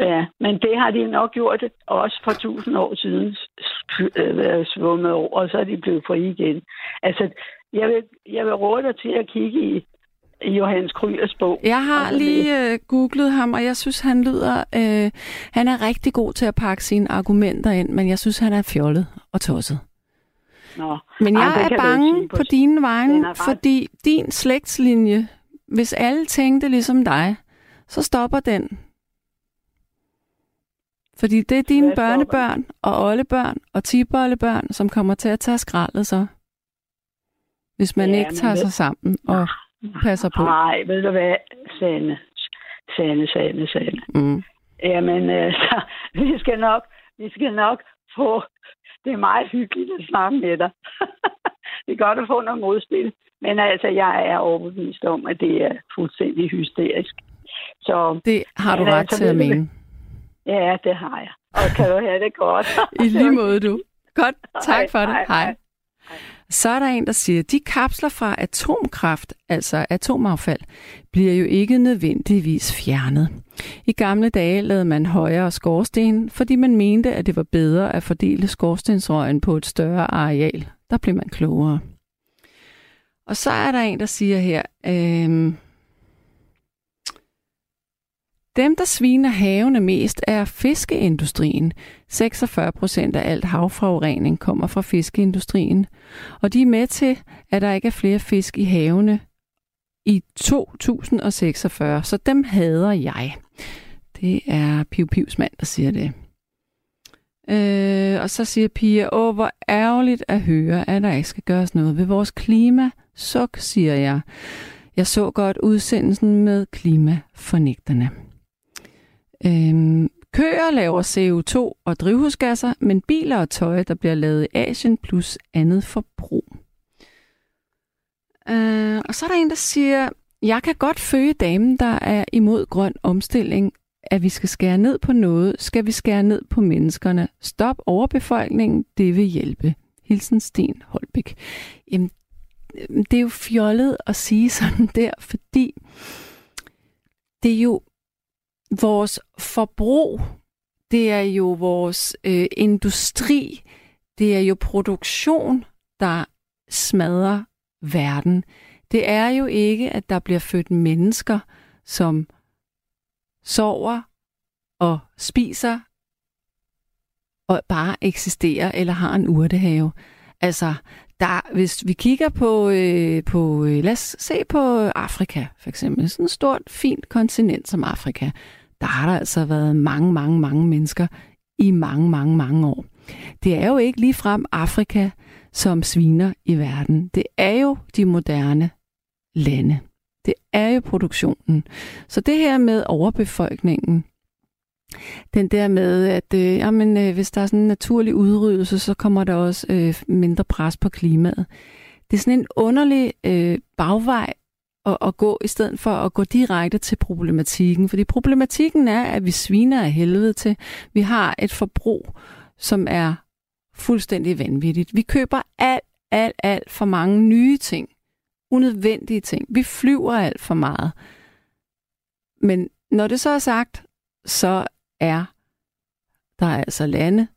Speaker 5: Ja, men det har de nok gjort også for tusind år siden, s- øh, været svummet over, og så er de blevet fri igen. Altså, jeg vil, jeg vil råde dig til at kigge i, i Johannes Kryers bog.
Speaker 3: Jeg har
Speaker 5: Og så
Speaker 3: lige øh, googlet ham, og jeg synes, han lyder... Øh, han er rigtig god til at pakke sine argumenter ind, men jeg synes, han er fjollet og tosset.
Speaker 5: Nå.
Speaker 3: Men
Speaker 5: Ej,
Speaker 3: jeg
Speaker 5: det
Speaker 3: er bange
Speaker 5: på
Speaker 3: på dine vegne, fordi din slægtslinje, hvis alle tænkte ligesom dig, så stopper den. Fordi det er dine
Speaker 5: Hvad
Speaker 3: børnebørn og oldebørn og tiboldebørn, som kommer til at tage skraldet så. Hvis man
Speaker 5: Ja,
Speaker 3: ikke tager
Speaker 5: ved-
Speaker 3: sig sammen og passer på.
Speaker 5: Nej, ved du hvad, Sande, Sande, Sande, Sande.
Speaker 3: Mm.
Speaker 5: Jamen, øh, så, vi skal nok, vi skal nok få, det er meget hyggeligt at snakke med dig. det er godt at få noget modspil. Men altså, jeg er overbevist om, at det er fuldstændig hysterisk. Så
Speaker 3: Det har du ret
Speaker 5: altså,
Speaker 3: til at mene.
Speaker 5: Ja, det har jeg. Og kan du have det godt.
Speaker 3: I lige måde, du. Godt, tak
Speaker 5: Hej,
Speaker 3: for det.
Speaker 5: hej,
Speaker 3: Hej. Så er der en, der siger, de kapsler fra atomkraft, altså atomaffald, bliver jo ikke nødvendigvis fjernet. I gamle dage lavede man højere skorsten, fordi man mente, at det var bedre at fordele skorstensrøgen på et større areal. Der blev man klogere. Og så er der en, der siger her, øhm, dem, der sviner havene mest, er fiskeindustrien. 46 procent af alt havforurening kommer fra fiskeindustrien. Og de er med til, at der ikke er flere fisk i havene i 2046. Så dem hader jeg. Det er Piu Pivs mand, der siger det. Øh, og så siger Pia, åh, hvor ærgerligt at høre, at der ikke skal gøres noget ved vores klima. Suk, siger jeg. Jeg så godt udsendelsen med klimafornægterne. Øhm, køer laver CO2 og drivhusgasser, men biler og tøj, der bliver lavet i Asien, plus andet forbrug. Øh, og så er der en, der siger, jeg kan godt følge damen, der er imod grøn omstilling, at vi skal skære ned på noget, skal vi skære ned på menneskerne. Stop overbefolkningen, det vil hjælpe. Hilsen Sten Holbæk. Jamen, øh, det er jo fjollet at sige sådan der, fordi det er jo vores forbrug, det er jo vores øh, industri, det er jo produktion, der smadrer verden. Det er jo ikke, at der bliver født mennesker, som sover og spiser og bare eksisterer eller har en urtehave. Altså, der, hvis vi kigger på, øh, på øh, lad os se på Afrika for eksempel, sådan et stort, fint kontinent som Afrika, der har der altså været mange, mange, mange mennesker i mange, mange, mange år. Det er jo ikke lige frem Afrika, som sviner i verden. Det er jo de moderne lande. Det er jo produktionen. Så det her med overbefolkningen, den der med, at øh, jamen, øh, hvis der er sådan en naturlig udryddelse, så kommer der også øh, mindre pres på klimaet. Det er sådan en underlig øh, bagvej at, at gå, i stedet for at gå direkte til problematikken. Fordi problematikken er, at vi sviner af helvede til. Vi har et forbrug, som er fuldstændig vanvittigt. Vi køber alt, alt, alt for mange nye ting. Unødvendige ting. Vi flyver alt for meget. Men når det så er sagt, så er der er altså lande,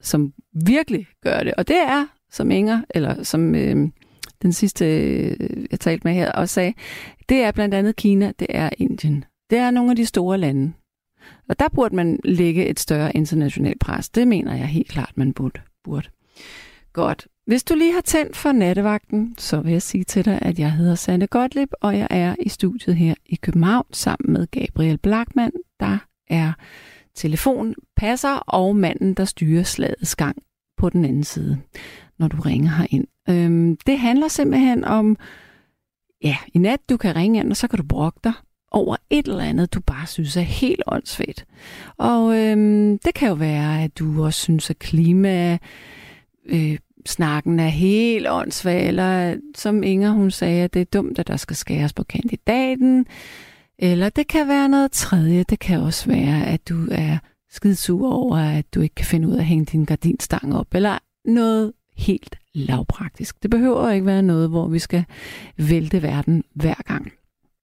Speaker 3: som virkelig gør det. Og det er, som Inger, eller som øh, den sidste, øh, jeg talte med her, og sagde, det er blandt andet Kina, det er Indien. Det er nogle af de store lande. Og der burde man lægge et større internationalt pres. Det mener jeg helt klart, man burde. burde. Godt. Hvis du lige har tændt for nattevagten, så vil jeg sige til dig, at jeg hedder Sande Gottlieb, og jeg er i studiet her i København sammen med Gabriel Blackman, der er telefonpasser og manden, der styrer slagets gang på den anden side, når du ringer herind. Øhm, det handler simpelthen om, ja, i nat du kan ringe ind, og så kan du brokke dig over et eller andet, du bare synes er helt åndssvagt. Og øhm, det kan jo være, at du også synes, at klima... Øh, snakken er helt åndssvag, eller som Inger hun sagde, at det er dumt, at der skal skæres på kandidaten, eller det kan være noget tredje. Det kan også være, at du er skidsur over, at du ikke kan finde ud af at hænge din gardinstang op, eller noget helt lavpraktisk. Det behøver ikke være noget, hvor vi skal vælte verden hver gang.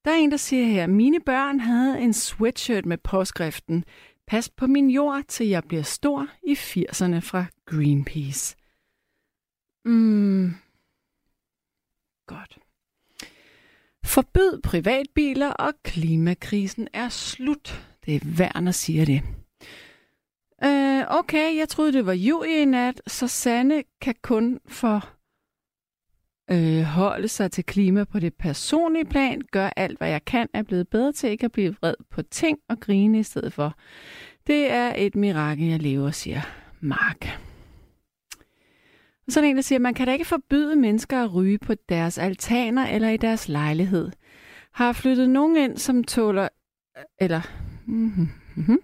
Speaker 3: Der er en, der siger her, mine børn havde en sweatshirt med påskriften Pas på min jord, til jeg bliver stor i 80'erne fra Greenpeace. Mm. Godt. Forbyd privatbiler, og klimakrisen er slut. Det er værd at sige det. Øh, okay, jeg troede, det var jul i nat, så Sanne kan kun for øh, holde sig til klima på det personlige plan, gør alt, hvad jeg kan, er blevet bedre til ikke at blive vred på ting og grine i stedet for. Det er et mirakel, jeg lever, siger Mark. Og sådan en, der siger, man kan da ikke forbyde mennesker at ryge på deres altaner eller i deres lejlighed. Har flyttet nogen ind, som tåler... Øh, eller... Mm-hmm, mm-hmm,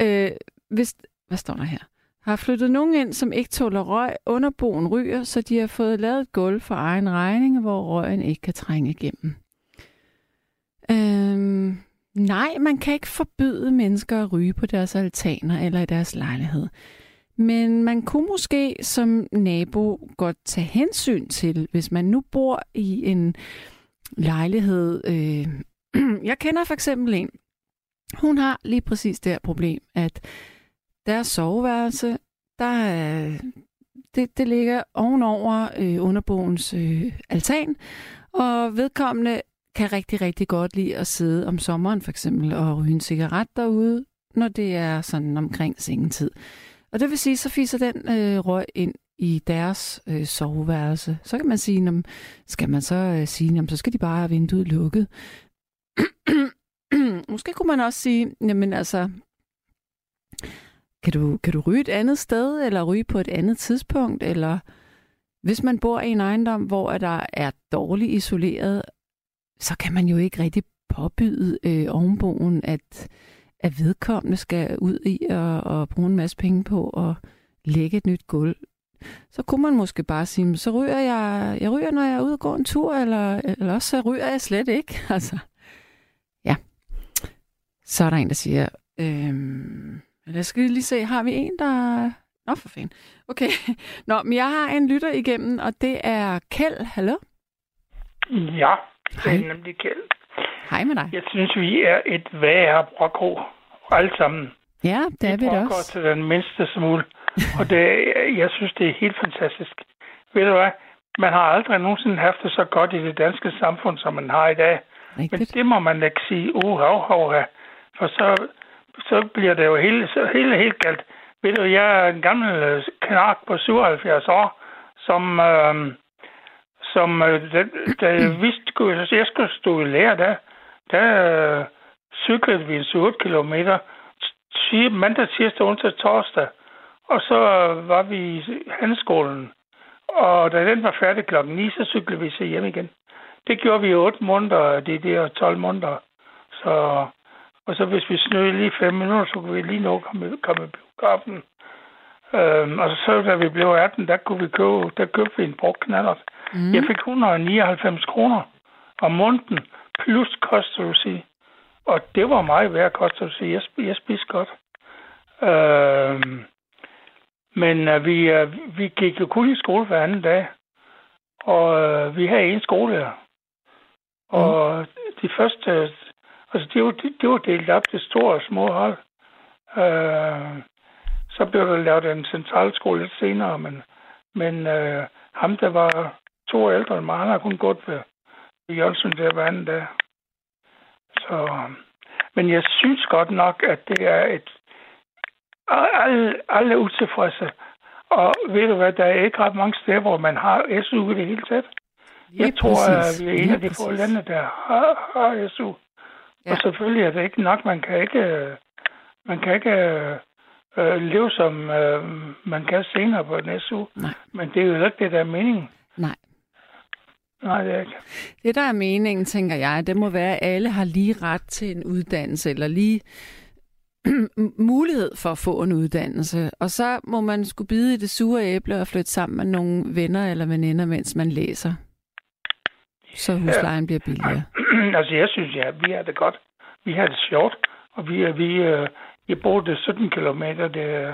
Speaker 3: øh, hvis, hvad står der her? Har flyttet nogen ind, som ikke tåler røg, underboen ryger, så de har fået lavet et gulv for egen regning, hvor røgen ikke kan trænge igennem. Øhm, nej, man kan ikke forbyde mennesker at ryge på deres altaner eller i deres lejlighed. Men man kunne måske som nabo godt tage hensyn til, hvis man nu bor i en lejlighed. Øh, jeg kender for eksempel en, hun har lige præcis det her problem, at deres soveværelse, der øh, det, det ligger ovenover øh, underbogens øh, altan, og vedkommende kan rigtig, rigtig godt lide at sidde om sommeren for eksempel og ryge en cigaret derude, når det er sådan omkring sengetid. Og det vil sige, så fiser den øh, røg ind i deres øh, soveværelse. Så kan man sige, om, skal man så øh, sige, jamen, så skal de bare have vinduet lukket. Måske kunne man også sige, jamen altså, kan du, kan du ryge et andet sted, eller ryge på et andet tidspunkt, eller hvis man bor i en ejendom, hvor der er dårligt isoleret, så kan man jo ikke rigtig påbyde øh, ovenboen, at at vedkommende skal ud i og, og bruge en masse penge på at lægge et nyt gulv, så kunne man måske bare sige, så ryger jeg, jeg ryger, når jeg er ude og gå en tur, eller, eller også så ryger jeg slet ikke. Altså, ja. Så er der en, der siger, øhm, jeg skal lige se, har vi en, der... Nå, for fanden. Okay. Nå, men jeg har en lytter igennem, og det er Kjeld. Hallo?
Speaker 6: Ja, det er nemlig Kjeld.
Speaker 3: Hej med dig.
Speaker 6: Jeg synes, vi er et værre brokro. Alle sammen.
Speaker 3: Ja, det er vi, vi også.
Speaker 6: til den mindste smule. og det, jeg synes, det er helt fantastisk. Ved du hvad? Man har aldrig nogensinde haft det så godt i det danske samfund, som man har i dag. Rigtigt. Men det må man ikke sige, uh, hav, hav. For så, så bliver det jo helt, så helt, helt galt. Ved du, jeg er en gammel øh, knark på 77 år, som, øh, som øh, da, da vidste, at jeg skulle stå i lære der, der øh, cyklede vi en 8 kilometer mandag, tirsdag, onsdag, torsdag. Og så var vi i handelsskolen. Og da den var færdig klokken 9, så cyklede vi sig hjem igen. Det gjorde vi i 8 måneder, det der 12 måneder. Så, og så hvis vi snøede lige 5 minutter, så kunne vi lige nå komme, komme i biografen. Øhm, og så da vi blev 18, der kunne vi købe, der købte vi en brugt knallert. Mm. Jeg fik 199 kroner om måneden plus kost, vil sige. Og det var meget værd kost, vil sige. Jeg, jeg spiste godt. Øh, men uh, vi, uh, vi gik jo kun i skole hver anden dag. Og uh, vi havde en skole her. Og mm. de første... Altså, det var, det, det var delt op til store og små hold. Uh, så blev der lavet en centralskole lidt senere, men, men uh, ham, der var to år ældre end mig, han har kun gået ved Jørgensen der hver anden dag. Så, men jeg synes godt nok, at det er et... Alle, alle er utilfredse. Og ved du hvad, der er ikke ret mange steder, hvor man har SU i det hele taget. Jeg tror, præcis. at vi er en af de få lande, der har, har SU. Ja. Og selvfølgelig er det ikke nok. Man kan ikke, man kan ikke øh, leve, som øh, man kan senere på en SU. Nej. Men det er jo ikke det, der er meningen.
Speaker 3: Nej.
Speaker 6: Nej, det er ikke.
Speaker 3: Det, der er meningen, tænker jeg, det må være, at alle har lige ret til en uddannelse, eller lige mulighed for at få en uddannelse. Og så må man skulle bide i det sure æble og flytte sammen med nogle venner eller veninder, mens man læser. Så huslejen ja. bliver billigere.
Speaker 6: altså, jeg synes, ja, vi har det godt. Vi har det sjovt. Og vi, vi, øh, jeg boede 17 km der,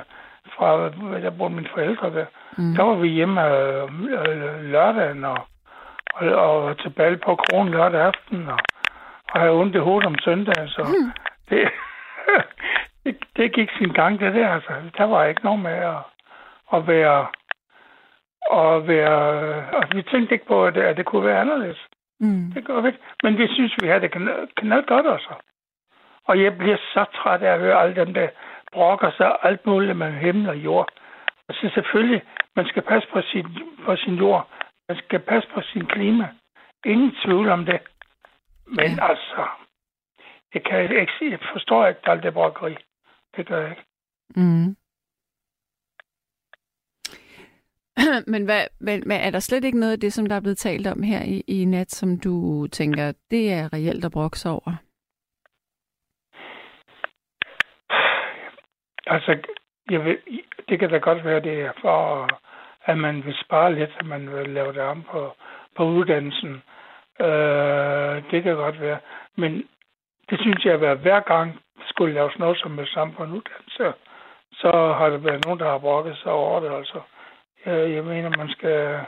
Speaker 6: fra, der boede mine forældre der. Mm. Der var vi hjemme øh, øh, lørdagen og, og, og tilbage på kronen lørdag aften og, og havde ondt i hovedet om søndagen. Så mm. det, det, det gik sin gang, det der. Altså. Der var ikke noget med at, at være... Og, være, og vi tænkte ikke på, at det, at det kunne være anderledes. Mm. Det gør vi ikke. Men vi synes, vi har det knald godt også. Og jeg bliver så træt af at høre alle dem, der brokker sig alt muligt med himmel og jord. Og så selvfølgelig, man skal passe på sin, på sin jord. Man skal passe på sin klima. Ingen tvivl om det. Men ja. altså, jeg, kan ikke, jeg forstår ikke alt det brokkeri. Det gør jeg ikke. Mm.
Speaker 3: men, hvad, hvad, hvad, er der slet ikke noget af det, som der er blevet talt om her i, i nat, som du tænker, det er reelt at brokse over?
Speaker 6: Altså, jeg vil, det kan da godt være, det er for, at man vil spare lidt, at man vil lave det om på, på uddannelsen. Øh, det kan godt være. Men det synes jeg, at hver gang skulle laves noget som med samfundsuddannelse, så har der været nogen, der har brokket sig over det. Altså, jeg, jeg mener, man skal,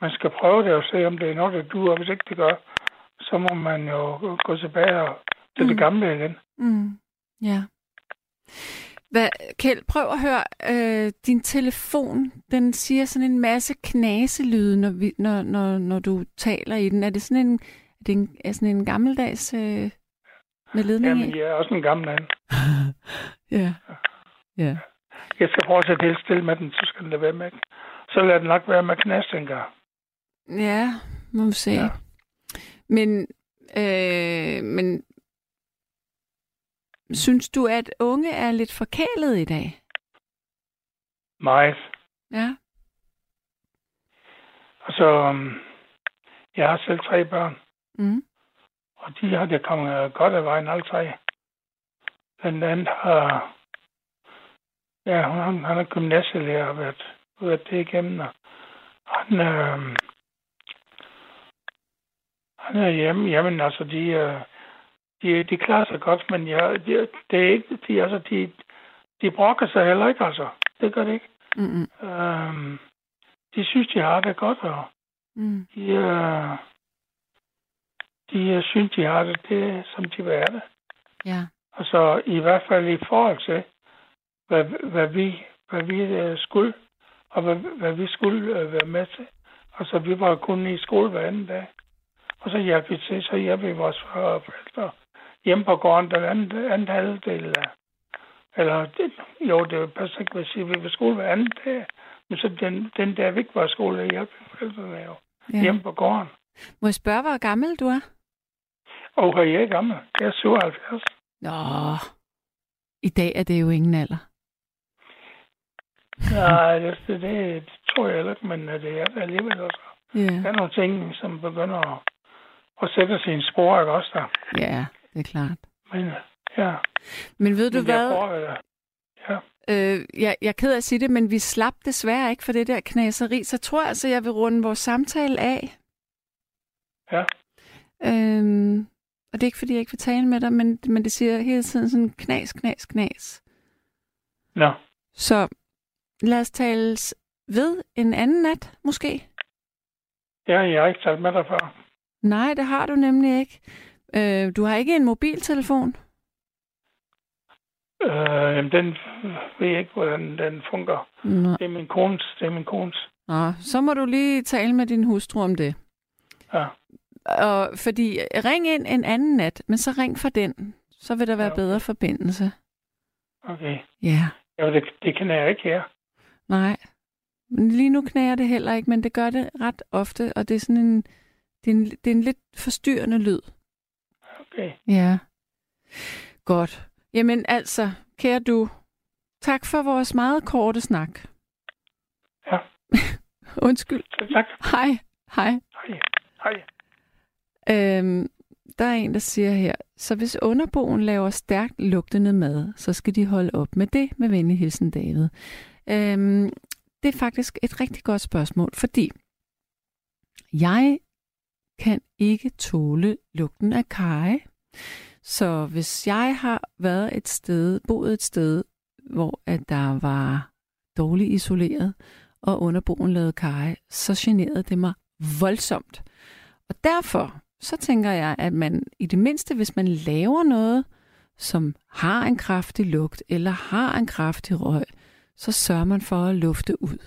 Speaker 6: man skal prøve det og se, om det er noget, der duer. Hvis ikke det gør, så må man jo gå tilbage og til mm. det gamle igen.
Speaker 3: Mm. Ja. Hvad, Kjeld, prøv at høre. Øh, din telefon, den siger sådan en masse knaselyde, når, vi, når, når, når du taler i den. Er det sådan en, er det en, er sådan en gammeldags øh, med ledning
Speaker 6: Jamen, jeg er også en gammel mand.
Speaker 3: ja. ja.
Speaker 6: Jeg skal prøve at sætte helt stille med den, så skal den da være med. Så lader den nok være med knas gang.
Speaker 3: Ja, må vi se. Ja. Men, øh, men Synes du, at unge er lidt forkælet i dag?
Speaker 6: Meget.
Speaker 3: Ja.
Speaker 6: Altså, um, jeg har selv tre børn. Mm. Og de har det kommet godt af vejen, alle tre. Blandt andet har... Ja, han, han er gymnasielærer og været, været det igennem. Og han, øh, han er hjemme. Jamen, altså, de, øh, de, de klarer sig godt, men ja, de, det er ikke, de, altså, de, de brokker sig heller ikke, altså. Det gør det ikke. Mm-hmm. Øhm, de synes, de har det godt, og mm. de, øh, de øh, synes, de har det, det som de vil have det.
Speaker 3: Ja.
Speaker 6: Og så i hvert fald i forhold til, hvad, hvad vi, hvad vi øh, skulle, og hvad, hvad vi skulle øh, være med til. Altså, vi var kun i skole hver anden dag. Og så hjalp vi til, så hjalp vi vores forældre hjemme på gården den anden, anden halvdel af, eller det, jo, det passer ikke, hvis vi vil skole hver anden dag, men så den, den der vi ikke var skole, jeg hjælper forældrene jo ja. hjemme på gården.
Speaker 3: Må jeg spørge, hvor gammel du er?
Speaker 6: Og jeg er gammel. Jeg er 77.
Speaker 3: Nå, i dag er det jo ingen alder.
Speaker 6: Nej, det, det, det tror jeg ikke, men det er det alligevel også. Ja. Der er nogle ting, som begynder at, at sætte en spor, ikke også der?
Speaker 3: Ja det er klart.
Speaker 6: Men, ja.
Speaker 3: Men ved du
Speaker 6: men
Speaker 3: hvad?
Speaker 6: Prøver, ja.
Speaker 3: Øh, jeg, jeg er ked af at sige det, men vi slap desværre ikke for det der knaseri, så tror jeg altså, jeg vil runde vores samtale af.
Speaker 6: Ja.
Speaker 3: Øhm, og det er ikke, fordi jeg ikke vil tale med dig, men, men det siger hele tiden sådan knas, knas, knas.
Speaker 6: Nå.
Speaker 3: Så lad os tale ved en anden nat, måske?
Speaker 6: Ja, jeg har ikke talt med dig før.
Speaker 3: Nej, det har du nemlig ikke. Øh, du har ikke en mobiltelefon?
Speaker 6: Øh, jamen, den ved jeg ikke, hvordan den fungerer. Nå. Det er min kones. Det er min kones.
Speaker 3: Nå, så må du lige tale med din hustru om det.
Speaker 6: Ja.
Speaker 3: Og, fordi ring ind en anden nat, men så ring for den. Så vil der være ja, okay. bedre forbindelse.
Speaker 6: Okay.
Speaker 3: Ja.
Speaker 6: Ja, det, det kan jeg ikke her.
Speaker 3: Nej. Men lige nu knærer det heller ikke, men det gør det ret ofte, og det er sådan en, det er en, det er en lidt forstyrrende lyd.
Speaker 6: Okay.
Speaker 3: Ja. Godt. Jamen altså, kære du, tak for vores meget korte snak.
Speaker 6: Ja.
Speaker 3: Undskyld.
Speaker 6: Tak.
Speaker 3: Hej. Hej.
Speaker 6: Hej. Hej.
Speaker 3: Øhm, der er en, der siger her, så hvis underboen laver stærkt lugtende mad, så skal de holde op med det, med venlig hilsen David. Øhm, det er faktisk et rigtig godt spørgsmål, fordi jeg kan ikke tåle lugten af kaj. Så hvis jeg har været et sted, boet et sted, hvor at der var dårligt isoleret, og underboen lavede kaj, så generede det mig voldsomt. Og derfor så tænker jeg, at man i det mindste, hvis man laver noget, som har en kraftig lugt eller har en kraftig røg, så sørger man for at lufte ud.